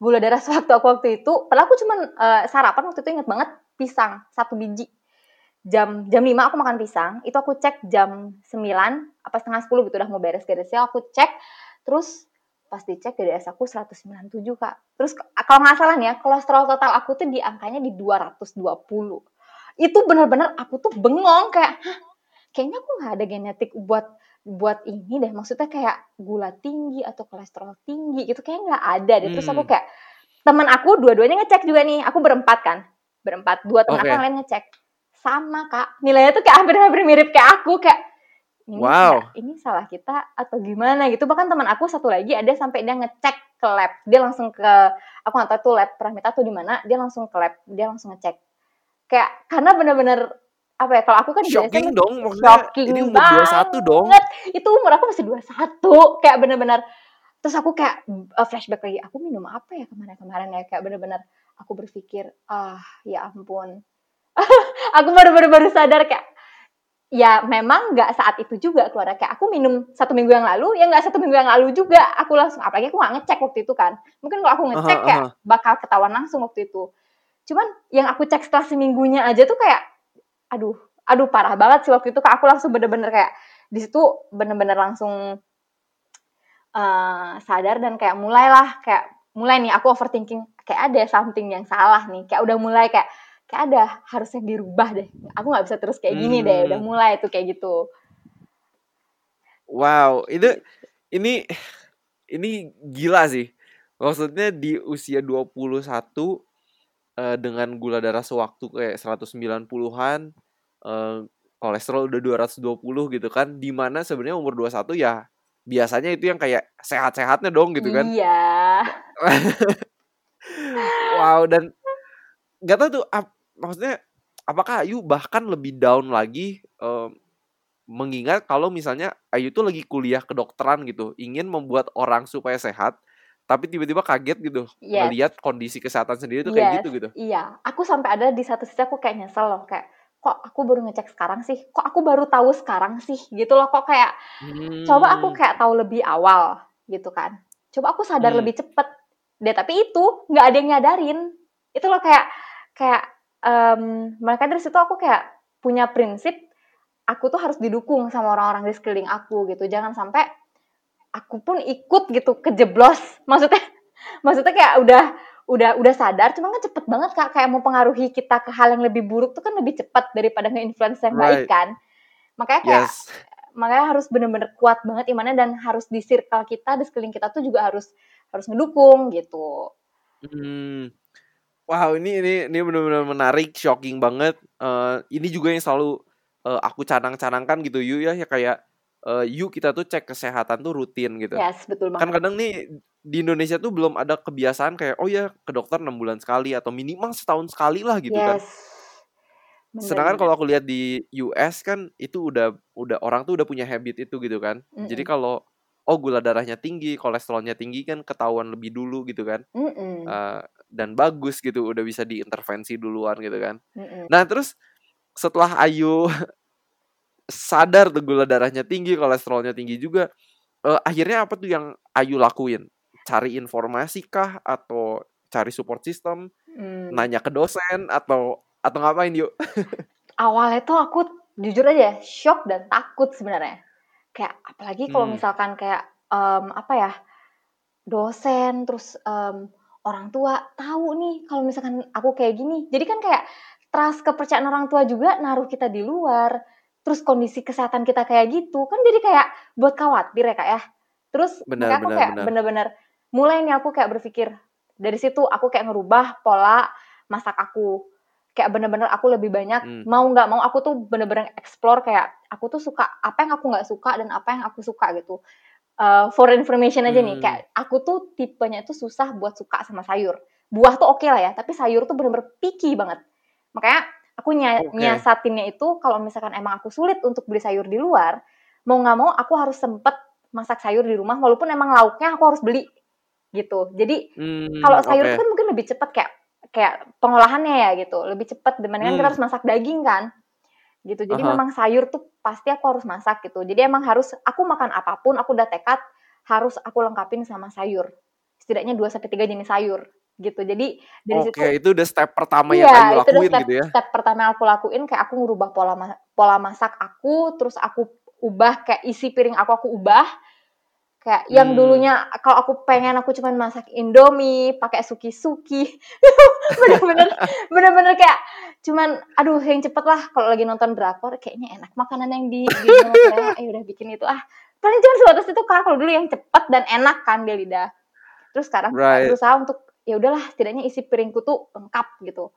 gula darah sewaktu aku waktu itu padahal aku cuman uh, sarapan waktu itu inget banget pisang satu biji jam jam 5 aku makan pisang itu aku cek jam 9 apa setengah 10 gitu udah mau beres-beresnya aku cek terus pas dicek DDS aku 197 kak. Terus kalau nggak salah nih ya kolesterol total aku tuh di angkanya di 220 itu benar-benar aku tuh bengong kayak kayaknya aku nggak ada genetik buat buat ini deh. Maksudnya kayak gula tinggi atau kolesterol tinggi gitu kayak nggak ada deh. Terus aku hmm. kayak teman aku dua-duanya ngecek juga nih aku berempat kan berempat dua teman okay. aku yang lain ngecek. Sama kak. Nilainya tuh kayak hampir-hampir mirip kayak aku kayak ini wow. Kayak, ini salah kita atau gimana gitu. Bahkan teman aku satu lagi ada sampai dia ngecek ke lab. Dia langsung ke aku nggak tahu tuh lab Pramita tuh di mana. Dia langsung ke lab. Dia langsung ngecek. Kayak karena bener-bener apa ya kalau aku kan shocking dong shocking ini umur dua satu dong. Itu umur aku masih dua satu. Kayak bener-bener terus aku kayak uh, flashback lagi aku minum apa ya kemarin-kemarin ya? Kayak bener-bener aku berpikir ah ya ampun. Aku baru-baru baru sadar kayak ya memang nggak saat itu juga keluar kayak aku minum satu minggu yang lalu ya nggak satu minggu yang lalu juga. Aku langsung apalagi aku nggak ngecek waktu itu kan. Mungkin kalau aku ngecek -huh, kayak bakal ketahuan langsung waktu itu. Cuman yang aku cek setelah seminggunya aja tuh kayak aduh aduh parah banget sih waktu itu. Aku langsung bener-bener kayak di situ bener-bener langsung uh, sadar dan kayak mulailah kayak mulai nih aku overthinking kayak ada something yang salah nih. Kayak udah mulai kayak kayak ada harusnya dirubah deh aku nggak bisa terus kayak gini hmm. deh udah hmm. mulai tuh kayak gitu wow itu ini ini gila sih maksudnya di usia 21 uh, eh, dengan gula darah sewaktu kayak 190-an uh, kolesterol udah 220 gitu kan di mana sebenarnya umur 21 ya biasanya itu yang kayak sehat-sehatnya dong gitu kan iya wow dan gak tau tuh maksudnya apakah Ayu bahkan lebih down lagi um, mengingat kalau misalnya Ayu tuh lagi kuliah kedokteran gitu, ingin membuat orang supaya sehat, tapi tiba-tiba kaget gitu yes. melihat kondisi kesehatan sendiri tuh yes. kayak gitu gitu. Iya, aku sampai ada di satu sisi aku kayak nyesel loh kayak kok aku baru ngecek sekarang sih, kok aku baru tahu sekarang sih gitu loh kok kayak hmm. coba aku kayak tahu lebih awal gitu kan. Coba aku sadar hmm. lebih cepet deh tapi itu nggak ada yang nyadarin. Itu loh kayak kayak um, maka dari situ aku kayak punya prinsip aku tuh harus didukung sama orang-orang di sekeliling aku gitu. Jangan sampai aku pun ikut gitu kejeblos. Maksudnya maksudnya kayak udah udah udah sadar cuma kan cepet banget kak. Kayak mau pengaruhi kita ke hal yang lebih buruk tuh kan lebih cepat daripada nge-influence yang right. baik kan? Makanya kayak yes. makanya harus bener-bener kuat banget imannya dan harus di circle kita di sekeliling kita tuh juga harus harus ngedukung gitu. Hmm Wow, ini ini ini benar-benar menarik, shocking banget. Uh, ini juga yang selalu uh, aku canang-canangkan gitu, yuk ya, ya kayak uh, yuk kita tuh cek kesehatan tuh rutin gitu. Yes, betul kan banget. Kan kadang nih di Indonesia tuh belum ada kebiasaan kayak oh ya ke dokter enam bulan sekali atau minimal setahun sekali lah gitu kan. yes. kan. Sedangkan kalau aku lihat di US kan itu udah udah orang tuh udah punya habit itu gitu kan. Mm -mm. Jadi kalau oh gula darahnya tinggi, kolesterolnya tinggi kan ketahuan lebih dulu gitu kan. Mm -mm. Uh, dan bagus gitu, udah bisa diintervensi duluan gitu kan. Mm -mm. Nah terus setelah Ayu sadar tuh gula darahnya tinggi, kolesterolnya tinggi juga, uh, akhirnya apa tuh yang Ayu lakuin? Cari informasi kah atau cari support system, mm. nanya ke dosen atau atau ngapain yuk? Awalnya tuh aku jujur aja shock dan takut sebenarnya kayak apalagi kalau hmm. misalkan kayak um, apa ya dosen terus um, orang tua tahu nih kalau misalkan aku kayak gini. Jadi kan kayak trust kepercayaan orang tua juga naruh kita di luar. Terus kondisi kesehatan kita kayak gitu kan jadi kayak buat khawatir ya kak ya. Terus benar, aku benar, kayak bener-bener mulai nih aku kayak berpikir. Dari situ aku kayak ngerubah pola masak aku. Kayak bener-bener aku lebih banyak hmm. mau nggak mau aku tuh bener-bener explore kayak aku tuh suka apa yang aku nggak suka dan apa yang aku suka gitu uh, for information aja hmm. nih kayak aku tuh tipenya itu susah buat suka sama sayur buah tuh oke lah ya, tapi sayur tuh bener-bener picky banget. Makanya aku ny Oke. nyiasatinnya itu kalau misalkan emang aku sulit untuk beli sayur di luar, mau nggak mau aku harus sempet masak sayur di rumah walaupun emang lauknya aku harus beli gitu. Jadi Hmm, kalau sayur oke. itu kan mungkin lebih cepet kayak kayak pengolahannya ya gitu, lebih cepet dibandingkan kita Hmm. harus masak daging kan. Gitu. Jadi Aha. memang sayur tuh pasti aku harus masak gitu. Jadi emang harus aku makan apa pun aku udah tekad harus aku lengkapin sama sayur. Setidaknya 2 sampai 3 jenis sayur gitu. Jadi dari situ Oke, itu udah step pertama yang Iya, itu udah lakuin step, gitu ya. step pertama yang aku lakuin kayak aku ngubah pola pola masak aku, terus aku ubah kayak isi piring aku aku ubah. Kayak yang Hmm. dulunya kalau aku pengen aku cuman masak Indomie, pakai suki-suki. bener-bener bener-bener kayak cuman aduh yang cepet lah kalau lagi nonton drakor kayaknya enak makanan yang di di Korea, eh udah bikin itu ah paling cuma sebatas itu kan kalau dulu yang cepet dan enak kan di lidah terus sekarang Right. berusaha untuk ya udahlah setidaknya isi piringku tuh lengkap gitu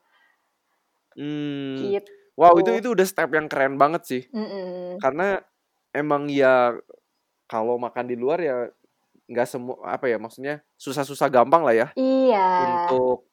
Hmm. gitu Wow, itu itu udah step yang keren banget sih. Mm-mm. Karena emang ya kalau makan di luar ya nggak semua apa ya maksudnya susah-susah gampang lah ya Iya, untuk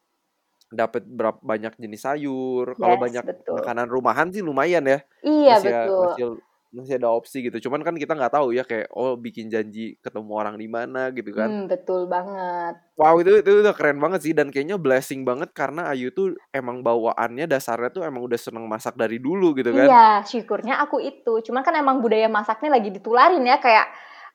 dapat berapa banyak jenis sayur. Kalau yes, banyak betul. makanan rumahan sih lumayan ya. Iya, Masih ya- betul. masih masih ada opsi gitu. Cuman kan kita nggak tahu ya kayak oh bikin janji ketemu orang di mana gitu kan. Hmm, betul banget. Wow itu itu udah keren banget sih dan kayaknya blessing banget karena Ayu tuh emang bawaannya dasarnya tuh emang udah seneng masak dari dulu gitu kan. Iya, syukurnya aku itu. Cuman kan emang budaya masaknya lagi ditularin ya kayak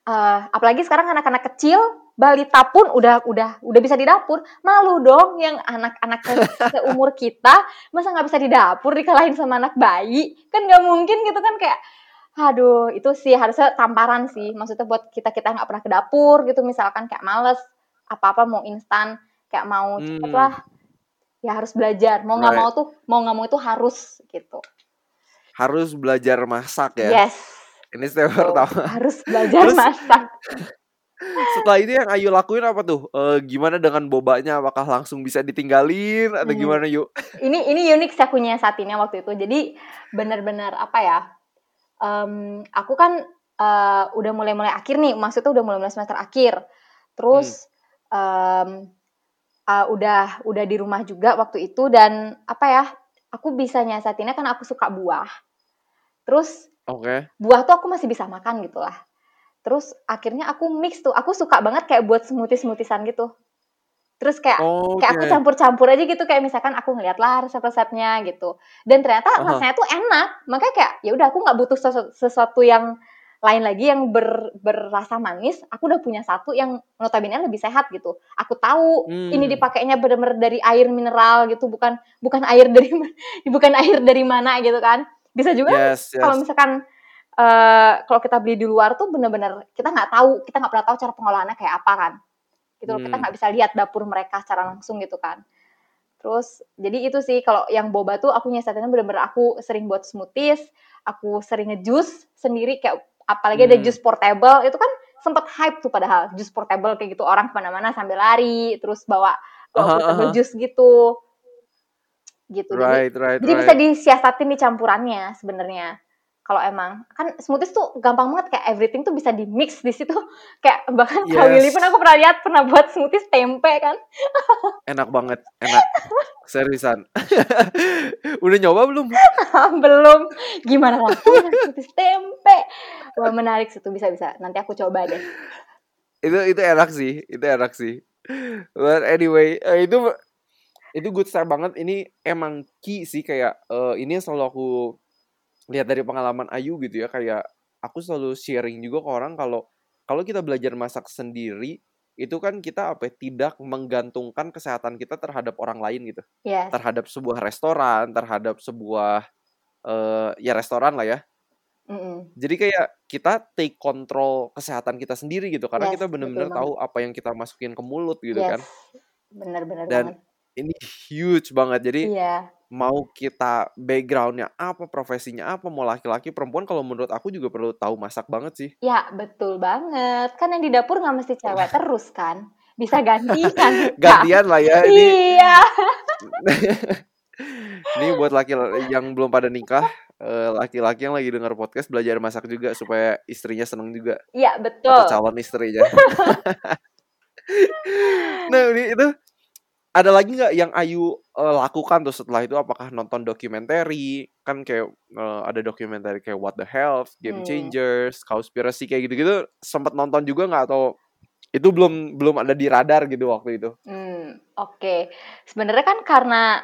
eh, apalagi sekarang anak-anak kecil balita pun udah udah udah bisa di dapur. Malu dong yang anak-anak se- seumur kita masa nggak bisa di dapur dikalahin sama anak bayi. Kan nggak mungkin gitu kan kayak aduh itu sih harusnya tamparan sih maksudnya buat kita kita nggak pernah ke dapur gitu misalkan kayak males apa apa mau instan kayak mau cepet Hmm. lah ya harus belajar mau nggak Right. mau tuh mau nggak mau itu harus gitu Harus belajar masak ya. yes Ini step Tuh, pertama. harus belajar Terus- masak Setelah itu yang Ayu lakuin apa tuh? Eh, gimana dengan bobanya? Apakah langsung bisa ditinggalin atau Hmm. gimana yuk? ini ini unik sih aku nyiasatinnya waktu itu jadi benar-benar apa ya em, aku kan eh, udah mulai-mulai akhir nih maksudnya udah mulai-mulai semester akhir terus em, eh, udah udah di rumah juga waktu itu dan apa ya aku bisa nyiasatinnya kan aku suka buah terus Oke. buah tuh aku masih bisa makan gitu lah. Terus akhirnya aku mix tuh, aku suka banget kayak buat smoothie-smoothisan gitu. Terus kayak Oke. kayak aku campur-campur aja gitu kayak misalkan aku ngeliat lah resep-resepnya gitu. Dan ternyata Aha. rasanya tuh enak. Makanya kayak ya udah aku nggak butuh sesu- sesuatu yang lain lagi yang ber, berrasa manis. Aku udah punya satu yang notabene lebih sehat gitu. Aku tahu Hmm. ini dipakainya bener-bener dari air mineral gitu, bukan bukan air dari bukan air dari mana gitu kan. Bisa juga Yes, yes. kalau misalkan eh kalau kita beli di luar tuh bener-bener kita nggak tahu kita nggak pernah tahu cara pengolahannya kayak apa kan gitu loh, kita Hmm. nggak bisa lihat dapur mereka secara langsung gitu kan terus jadi itu sih kalau yang boba tuh aku nyiasatinnya bener-bener aku sering buat smoothies aku sering ngejus sendiri kayak apalagi ada Hmm. jus portable itu kan sempet hype tuh padahal jus portable kayak gitu orang ke mana-mana sambil lari terus bawa bawa aha. jus gitu gitu jadi Right, right, jadi right. bisa disiasatin di campurannya sebenarnya. Kalau emang kan smoothies tuh gampang banget kayak everything tuh bisa di mix di situ. Kayak bahkan kalau Yes. Willy pun aku pernah lihat pernah buat smoothies tempe kan. Enak banget, enak. Seriusan. Udah nyoba belum? Belum gimana rasanya smoothies tempe. Wah menarik sih tuh bisa bisa. Nanti aku coba deh. itu itu enak sih itu enak sih but anyway eh, itu itu good start banget ini emang key sih kayak eh, ini yang selalu aku lihat dari pengalaman Ayu gitu ya kayak aku selalu sharing juga ke orang kalau kalau kita belajar masak sendiri itu kan kita apa ya, tidak menggantungkan kesehatan kita terhadap orang lain gitu Yes. terhadap sebuah restoran terhadap sebuah eh ya restoran lah ya Mm-mm. jadi kayak kita take control kesehatan kita sendiri gitu karena Yes, kita benar-benar tahu apa yang kita masukin ke mulut gitu kan. Yes. Bener-bener Dan- banget. Ini huge banget. Jadi Iya. mau kita backgroundnya apa, profesinya apa, mau laki-laki perempuan kalau menurut aku juga perlu tahu masak banget sih. Ya betul banget. Kan yang di dapur nggak mesti cewek terus kan. Bisa gantian. kan? Gantian lah ya ini. Iya. Ini buat laki yang belum pada nikah, eh, laki-laki yang lagi dengar podcast belajar masak juga supaya istrinya seneng juga Iya atau betul. calon istrinya. nah ini itu ada lagi nggak yang Ayu uh, lakukan tuh setelah itu apakah nonton dokumenter kan kayak uh, ada dokumenter kayak What the Health, Game Hmm. Changers, Conspiracy kayak gitu-gitu sempat nonton juga nggak atau itu belum belum ada di radar gitu waktu itu? Hmm, oke. Sebenarnya kan karena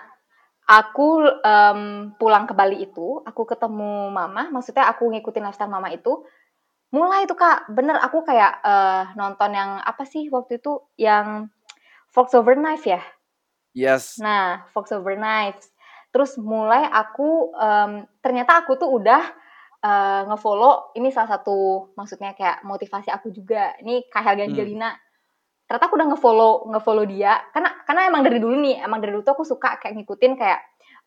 aku em, pulang ke Bali itu, aku ketemu mama, maksudnya aku ngikutin lifestyle mama itu, mulai tuh kak, bener aku kayak eh, nonton yang apa sih waktu itu yang Fox Over Knife ya. Yes. Nah, Fox Over Knives. Terus mulai aku em, ternyata aku tuh udah eh, ngefollow ini salah satu maksudnya kayak motivasi aku juga. Ini Kak Helga Hmm. Ternyata aku udah ngefollow ngefollow dia karena karena emang dari dulu nih, emang dari dulu tuh aku suka kayak ngikutin kayak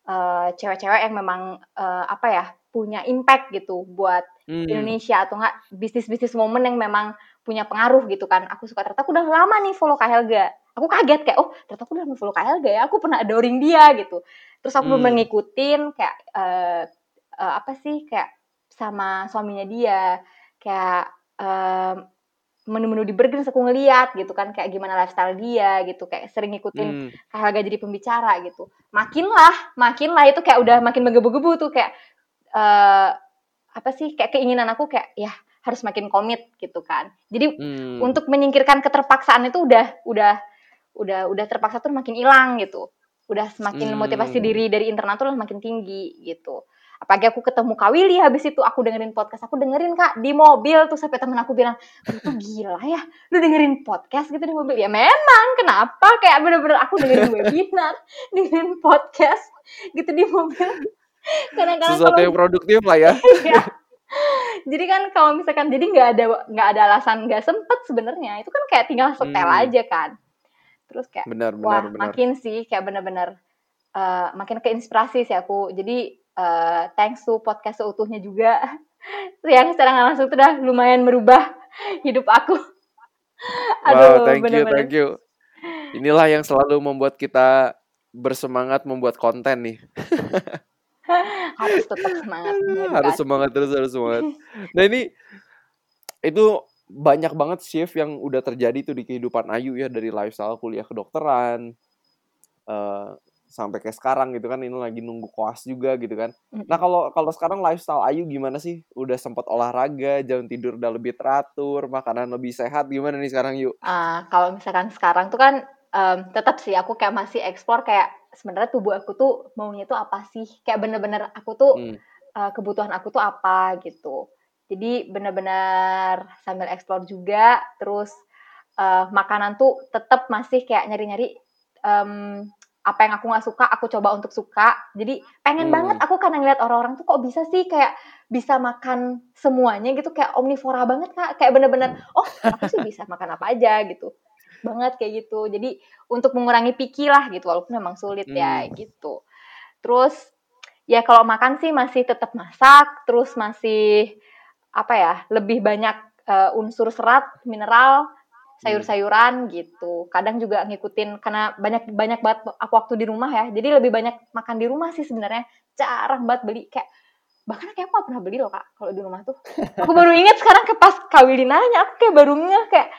eh, cewek-cewek yang memang eh, apa ya punya impact gitu buat Hmm. Indonesia atau enggak bisnis-bisnis momen yang memang punya pengaruh gitu kan. Aku suka ternyata aku udah lama nih follow Kak Helga. Aku kaget kayak oh ternyata aku udah follow Kak Helga ya. Aku pernah adoring dia gitu. Terus aku Hmm. bener ngikutin kayak eh, eh, apa sih kayak sama suaminya dia kayak eh, menu-menu di Burger aku ngeliat gitu kan kayak gimana lifestyle dia gitu kayak sering ngikutin Hmm. Kak Helga jadi pembicara gitu. Makinlah, makinlah itu kayak udah makin menggebu-gebu tuh kayak eh apa sih kayak keinginan aku kayak ya harus makin komit gitu kan. Jadi Hmm. untuk menyingkirkan keterpaksaan itu udah udah udah udah terpaksa tuh makin hilang gitu. Udah semakin Hmm. motivasi diri dari internal tuh makin tinggi gitu. Apalagi aku ketemu Kak Willy habis itu aku dengerin podcast aku dengerin Kak di mobil tuh sampai temen aku bilang lu tuh gila ya lu dengerin podcast gitu di mobil ya memang kenapa kayak bener-bener aku dengerin webinar dengerin podcast gitu di mobil kadang-kadang Sesuatu kalau yang produktif lah ya. Iya. Jadi kan kalau misalkan jadi nggak ada nggak ada alasan nggak sempet sebenarnya itu kan kayak tinggal setel Hmm. aja kan terus kayak Benar, wah benar, benar. makin sih kayak bener-bener eh, makin keinspirasi sih aku jadi eh, thanks to podcast seutuhnya juga yang secara langsung tuh udah lumayan merubah hidup aku wow, thank you, bener-bener. thank you. Inilah yang selalu membuat kita bersemangat membuat konten nih. harus tetap semangat harus semangat terus harus semangat. Nah ini itu banyak banget shift yang udah terjadi tuh di kehidupan Ayu ya dari lifestyle kuliah kedokteran eh sampai kayak sekarang gitu kan ini lagi nunggu koas juga gitu kan. Nah kalau kalau sekarang lifestyle Ayu gimana sih? Udah sempat olahraga, jam tidur udah lebih teratur, makanan lebih sehat gimana nih sekarang Yuk? Ah, kalau misalkan sekarang tuh kan em, tetap sih aku kayak masih explore kayak sebenarnya tubuh aku tuh maunya tuh apa sih? Kayak bener-bener aku tuh Hmm. eh, kebutuhan aku tuh apa gitu. Jadi bener-bener sambil explore juga terus eh, makanan tuh tetap masih kayak nyari-nyari em, apa yang aku nggak suka aku coba untuk suka. Jadi pengen Hmm. banget aku karena ngeliat orang-orang tuh kok bisa sih kayak bisa makan semuanya gitu kayak omnivora banget kak. Kayak bener-bener oh aku sih bisa makan apa aja gitu banget kayak gitu. Jadi untuk mengurangi lah gitu walaupun memang sulit ya Hmm. gitu. Terus ya kalau makan sih masih tetap masak terus masih apa ya lebih banyak eh, unsur serat mineral sayur-sayuran gitu. Kadang juga ngikutin karena banyak banyak banget aku waktu di rumah ya. Jadi lebih banyak makan di rumah sih sebenarnya. Jarang banget beli kayak bahkan kayak aku gak pernah beli loh kak kalau di rumah tuh. Aku baru inget sekarang ke pas kawin nanya aku kayak baru ngeh kayak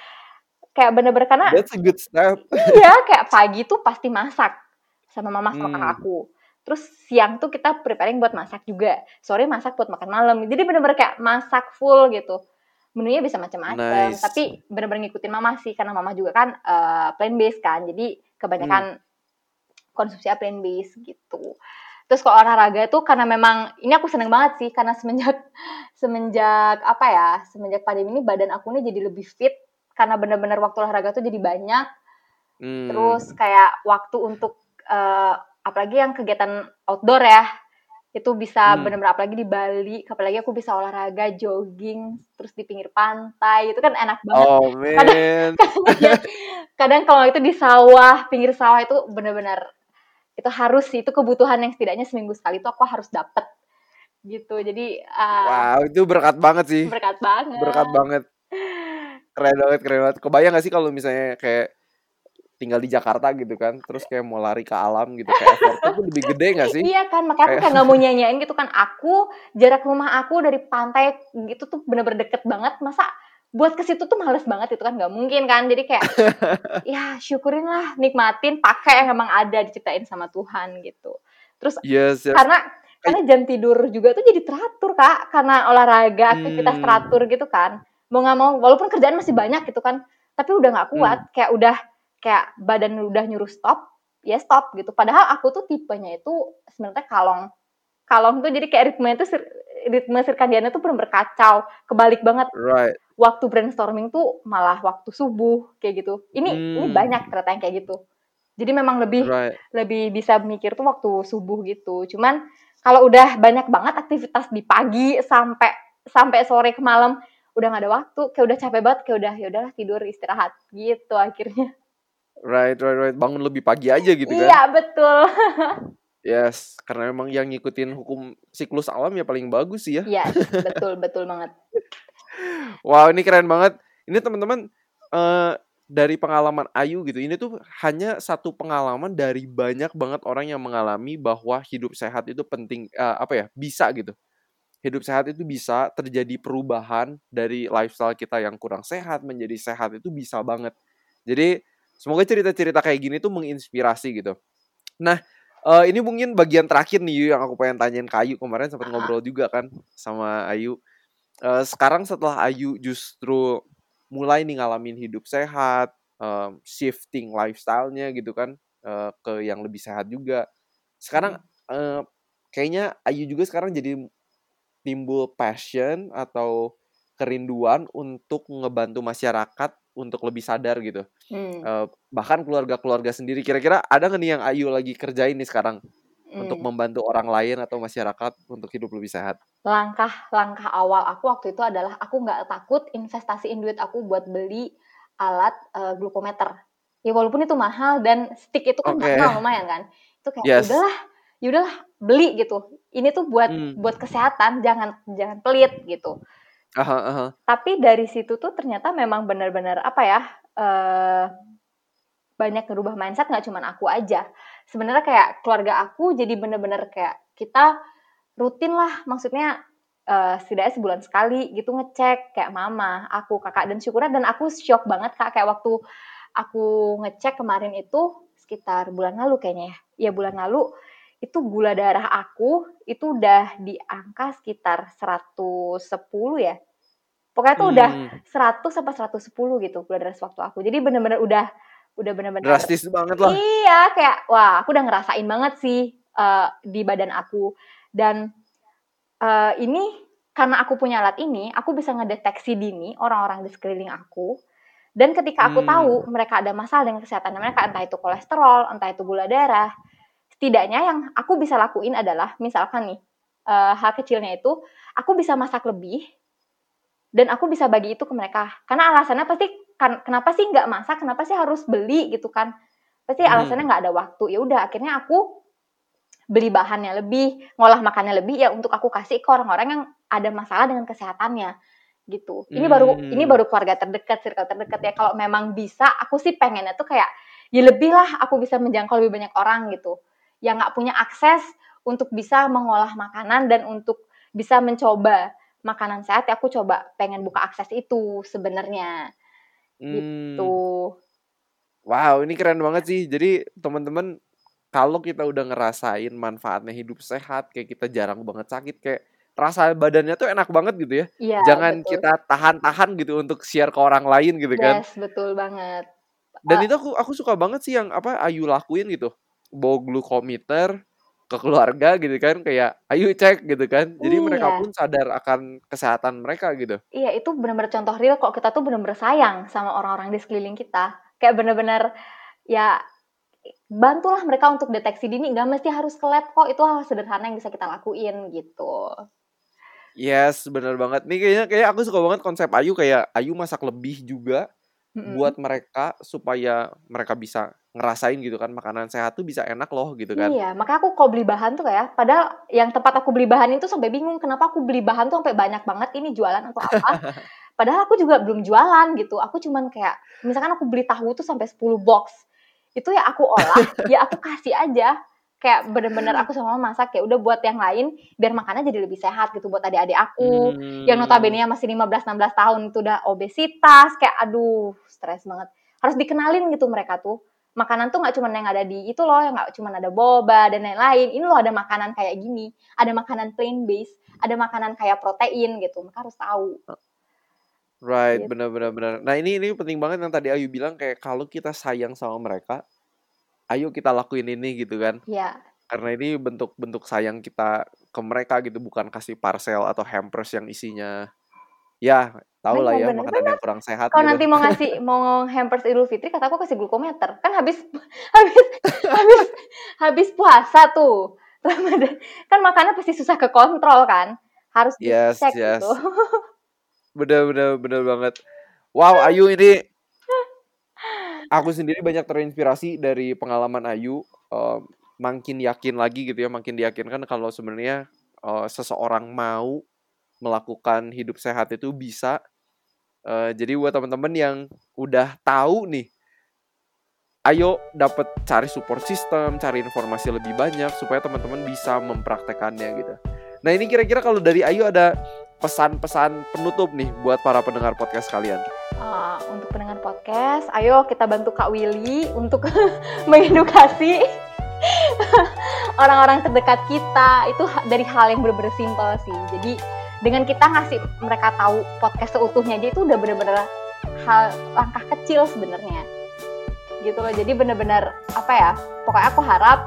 kayak bener-bener karena That's a good step. Iya, kayak pagi tuh pasti masak sama mama sama Hmm. aku. Terus siang tuh kita preparing buat masak juga. Sore masak buat makan malam. Jadi bener-bener kayak masak full gitu. Menunya bisa macam-macam, Nice. tapi bener-bener ngikutin mama sih karena mama juga kan eh, plant based kan. Jadi kebanyakan konsumsi plant based gitu. Terus kalau olahraga tuh karena memang ini aku seneng banget sih karena semenjak semenjak apa ya semenjak pandemi ini badan aku nih jadi lebih fit karena bener-bener waktu olahraga tuh jadi banyak Hmm. terus kayak waktu untuk eh, apalagi yang kegiatan outdoor ya itu bisa Hmm. benar-benar apalagi di Bali apalagi aku bisa olahraga jogging terus di pinggir pantai itu kan enak banget Oh man. kadang kalau itu di sawah pinggir sawah itu benar-benar itu harus sih itu kebutuhan yang setidaknya seminggu sekali itu aku harus dapet gitu jadi ah, Wow, itu berkat banget sih. berkat banget Berkat banget. Keren banget, keren banget. Kebayang gak sih kalau misalnya kayak tinggal di Jakarta gitu kan, terus kayak mau lari ke alam gitu, kayak effortnya tuh lebih gede gak sih? Iya kan, makanya aku Kayak- nggak mau nyanyain gitu kan. Aku jarak rumah aku dari pantai gitu tuh bener-bener deket banget. Masa buat ke situ tuh males banget itu kan nggak mungkin kan jadi kayak ya syukurin lah nikmatin pakai yang emang ada diciptain sama Tuhan gitu terus Yes, yes. karena karena jam tidur juga tuh jadi teratur kak karena olahraga aktivitas Hmm. teratur gitu kan mau nggak mau walaupun kerjaan masih banyak gitu kan tapi udah nggak kuat Hmm. kayak udah kayak badan udah nyuruh stop ya stop gitu padahal aku tuh tipenya itu sebenarnya kalong kalong tuh jadi kayak ritme itu ritme sirkadiannya tuh bener berkacau kebalik banget Right. waktu brainstorming tuh malah waktu subuh kayak gitu ini ini Hmm. banyak ternyata yang kayak gitu jadi memang lebih Right. lebih bisa mikir tuh waktu subuh gitu. Cuman kalau udah banyak banget aktivitas di pagi sampai sampai sore ke malam udah nggak ada waktu, kayak udah capek banget, kayak udah ya udahlah tidur istirahat gitu akhirnya. Right, right, right. Bangun lebih pagi aja gitu kan. Iya betul. Yes, karena memang yang ngikutin hukum siklus alam ya paling bagus sih ya. Iya betul betul banget. Wow, ini keren banget. Ini teman-teman eh dari pengalaman Ayu gitu. Ini tuh hanya satu pengalaman dari banyak banget orang yang mengalami bahwa hidup sehat itu penting eh, apa ya? Bisa gitu. Hidup sehat itu bisa terjadi perubahan dari lifestyle kita yang kurang sehat menjadi sehat itu bisa banget. Jadi semoga cerita-cerita kayak gini tuh menginspirasi gitu. Nah, eh, ini mungkin bagian terakhir nih Yu, yang aku pengen tanyain ke Ayu kemarin sempat Ah. ngobrol juga kan sama Ayu. Eh, sekarang setelah Ayu justru mulai nih ngalamin hidup sehat, em, shifting lifestyle-nya gitu kan eh, ke yang lebih sehat juga. Sekarang eh, kayaknya Ayu juga sekarang jadi timbul passion atau kerinduan untuk ngebantu masyarakat untuk lebih sadar gitu. Hmm, Eh, bahkan keluarga-keluarga sendiri kira-kira ada nggak nih yang Ayu lagi kerjain nih sekarang untuk hmm. membantu orang lain atau masyarakat untuk hidup lebih sehat? Langkah-langkah awal aku waktu itu adalah aku nggak takut investasiin duit aku buat beli alat eh, glukometer. Ya walaupun itu mahal dan stick itu kan Oke. mahal lumayan kan. Itu kayak Yes. udahlah, yaudahlah beli gitu. Ini tuh buat Hmm. buat kesehatan, jangan jangan pelit gitu. Aha, aha. Tapi dari situ tuh ternyata memang benar-benar apa ya? eh banyak ngerubah mindset nggak cuman aku aja. Sebenarnya kayak keluarga aku jadi bener-bener kayak kita rutin lah, maksudnya eh setidaknya sebulan sekali gitu ngecek kayak mama, aku, kakak dan syukurnya dan aku shock banget kak kayak waktu aku ngecek kemarin itu sekitar bulan lalu kayaknya ya. Ya bulan lalu itu gula darah aku itu udah di angka sekitar 110 ya. Pokoknya udah Hmm, 100 sampai 110 gitu gula darah sewaktu aku. Jadi bener-bener udah udah bener-bener drastis banget lah. Iya, kayak wah, aku udah ngerasain banget sih eh, di badan aku. Dan eh, ini karena aku punya alat ini, aku bisa ngedeteksi dini orang-orang di sekeliling aku. Dan ketika aku Hmm. tahu mereka ada masalah dengan kesehatan mereka, entah itu kolesterol, entah itu gula darah, setidaknya yang aku bisa lakuin adalah misalkan nih eh, hal kecilnya itu aku bisa masak lebih dan aku bisa bagi itu ke mereka. Karena alasannya pasti kan kenapa sih nggak masak, kenapa sih harus beli gitu kan? Pasti Hmm. alasannya nggak ada waktu. Ya udah akhirnya aku beli bahannya lebih, ngolah makannya lebih ya untuk aku kasih ke orang-orang yang ada masalah dengan kesehatannya gitu. Ini baru Hmm. ini baru keluarga terdekat, circle terdekat ya. Kalau memang bisa, aku sih pengennya tuh kayak ya lebih lah aku bisa menjangkau lebih banyak orang gitu. Yang nggak punya akses untuk bisa mengolah makanan dan untuk bisa mencoba makanan sehat ya aku coba pengen buka akses itu sebenarnya Hmm. gitu. Wow, ini keren banget sih. Jadi teman-teman kalau kita udah ngerasain manfaatnya hidup sehat, kayak kita jarang banget sakit, kayak rasa badannya tuh enak banget gitu ya. Iya, Jangan betul. kita tahan-tahan gitu untuk share ke orang lain gitu kan. Yes, betul banget. Dan Eh, itu aku aku suka banget sih yang apa Ayu lakuin gitu. Bawa glukometer ke keluarga gitu kan kayak ayo cek gitu kan. Jadi mereka Iya. pun sadar akan kesehatan mereka gitu. Iya, itu benar-benar contoh real kok kita tuh benar-benar sayang sama orang-orang di sekeliling kita. Kayak benar-benar ya bantulah mereka untuk deteksi dini. Gak mesti harus ke lab kok. Itu hal sederhana yang bisa kita lakuin gitu. Yes, bener banget. Nih kayaknya kayak aku suka banget konsep Ayu kayak Ayu masak lebih juga Mm-mm. buat mereka supaya mereka bisa ngerasain gitu kan makanan sehat tuh bisa enak loh gitu kan. Iya, makanya aku kok beli bahan tuh kayak, padahal yang tempat aku beli bahan itu sampai bingung kenapa aku beli bahan tuh sampai banyak banget ini jualan atau apa. Padahal aku juga belum jualan gitu. Aku cuman kayak, misalkan aku beli tahu tuh sampai 10 box. Itu ya aku olah, ya aku kasih aja. kayak bener-bener aku sama masak ya udah buat yang lain biar makannya jadi lebih sehat gitu buat adik-adik aku Hmm. yang notabene masih 15-16 tahun itu udah obesitas kayak aduh stres banget harus dikenalin gitu mereka tuh makanan tuh nggak cuma yang ada di itu loh yang nggak cuma ada boba dan lain-lain ini loh ada makanan kayak gini ada makanan plain base ada makanan kayak protein gitu mereka harus tahu Right, Gitu. benar benar benar. Nah, ini ini penting banget yang tadi Ayu bilang kayak kalau kita sayang sama mereka, ayo kita lakuin ini gitu kan. ya Karena ini bentuk-bentuk sayang kita ke mereka gitu, bukan kasih parcel atau hampers yang isinya ya, tau lah ya makanan yang kurang sehat kalau gitu. nanti mau ngasih mau hampers Idul Fitri kata aku kasih glukometer kan habis habis habis habis puasa tuh Ramadan kan makannya pasti susah ke kontrol kan harus Yes, dicek yes. gitu Bener bener bener banget. Wow, Ayu ini aku sendiri banyak terinspirasi dari pengalaman Ayu. Eh, makin yakin lagi gitu ya, makin diyakinkan kalau sebenarnya eh, seseorang mau melakukan hidup sehat itu bisa. Eh, jadi buat teman-teman yang udah tahu nih, ayo dapat cari support system, cari informasi lebih banyak supaya teman-teman bisa mempraktekannya gitu. Nah ini kira-kira kalau dari Ayu ada pesan-pesan penutup nih buat para pendengar podcast kalian. Uh, untuk pendengar podcast, ayo kita bantu Kak Willy untuk mengedukasi orang-orang terdekat kita. Itu dari hal yang bener-bener simpel sih. Jadi dengan kita ngasih mereka tahu podcast seutuhnya aja itu udah bener-bener hal langkah kecil sebenarnya. Gitu loh. Jadi bener-bener apa ya? Pokoknya aku harap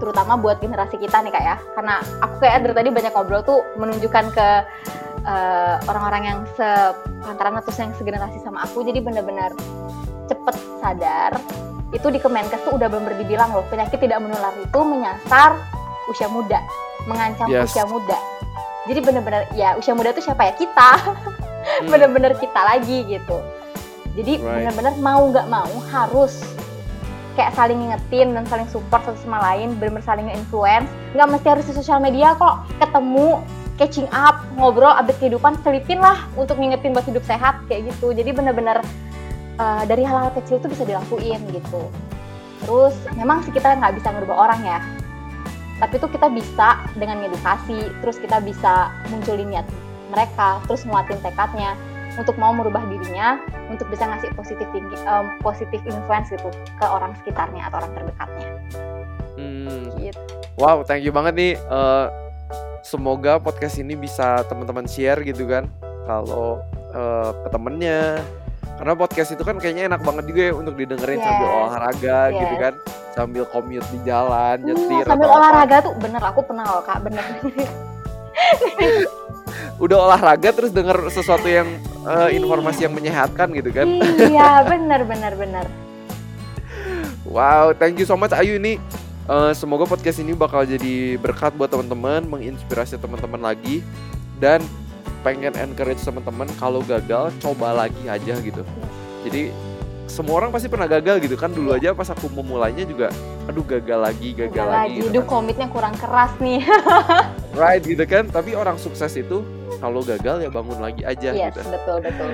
terutama buat generasi kita nih kak ya karena aku kayak dari tadi banyak ngobrol tuh menunjukkan ke eh, orang-orang yang sepantaran atau yang segenerasi sama aku jadi benar-benar cepet sadar itu di Kemenkes tuh udah bener dibilang loh penyakit tidak menular itu menyasar usia muda mengancam Yes. usia muda jadi bener-bener ya usia muda tuh siapa ya? Kita. Hmm, bener-bener kita lagi gitu. Jadi Right. bener-bener mau nggak mau harus kayak saling ngingetin dan saling support satu sama lain bener-bener saling nge-influence. Nggak mesti harus di sosial media kok. Ketemu catching up ngobrol abis kehidupan selipin lah untuk ngingetin buat hidup sehat kayak gitu. Jadi bener-bener uh, dari hal-hal kecil itu bisa dilakuin gitu. Terus memang sih kita nggak bisa ngerubah orang ya tapi itu kita bisa dengan edukasi terus kita bisa munculin niat mereka terus nguatin tekadnya untuk mau merubah dirinya untuk bisa ngasih positif tinggi em, positif influence gitu ke orang sekitarnya atau orang terdekatnya hmm. gitu Wow, thank you banget nih. Eh, semoga podcast ini bisa teman-teman share gitu kan. Kalau eh, ke temennya. Karena podcast itu kan kayaknya enak banget juga ya untuk didengerin sambil Yes. olahraga gitu Yes. kan. Sambil commute di jalan, Iya, nyetir sambil atau apa. olahraga tuh bener aku pernah loh kak bener Udah olahraga terus denger sesuatu yang eh, informasi yang menyehatkan gitu kan. iya bener bener bener Wow, thank you so much Ayu ini. eh, semoga podcast ini bakal jadi berkat buat teman-teman, menginspirasi teman-teman lagi dan pengen encourage teman-teman kalau gagal coba lagi aja gitu. Jadi semua orang pasti pernah gagal gitu kan. Dulu aja pas aku memulainya juga aduh gagal lagi gagal, Gagal lagi, lagi gitu kan. komitnya kurang keras nih. Right gitu kan. Tapi orang sukses itu kalau gagal ya bangun lagi aja yes gitu. betul betul.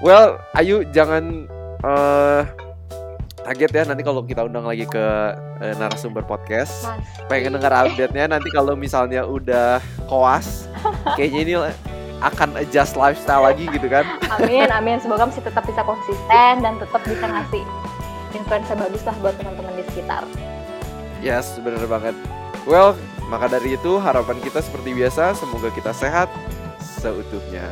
Well Ayu jangan eh kaget ya nanti kalau kita undang lagi ke eh, narasumber podcast pengen dengar update-nya nanti kalau misalnya udah koas kayaknya ini akan adjust lifestyle lagi gitu kan. Amin amin. Semoga masih tetap bisa konsisten dan tetap bisa ngasih influence yang bagus lah buat teman-teman di sekitar. Yes bener banget. Well maka dari itu harapan kita seperti biasa semoga kita sehat seutuhnya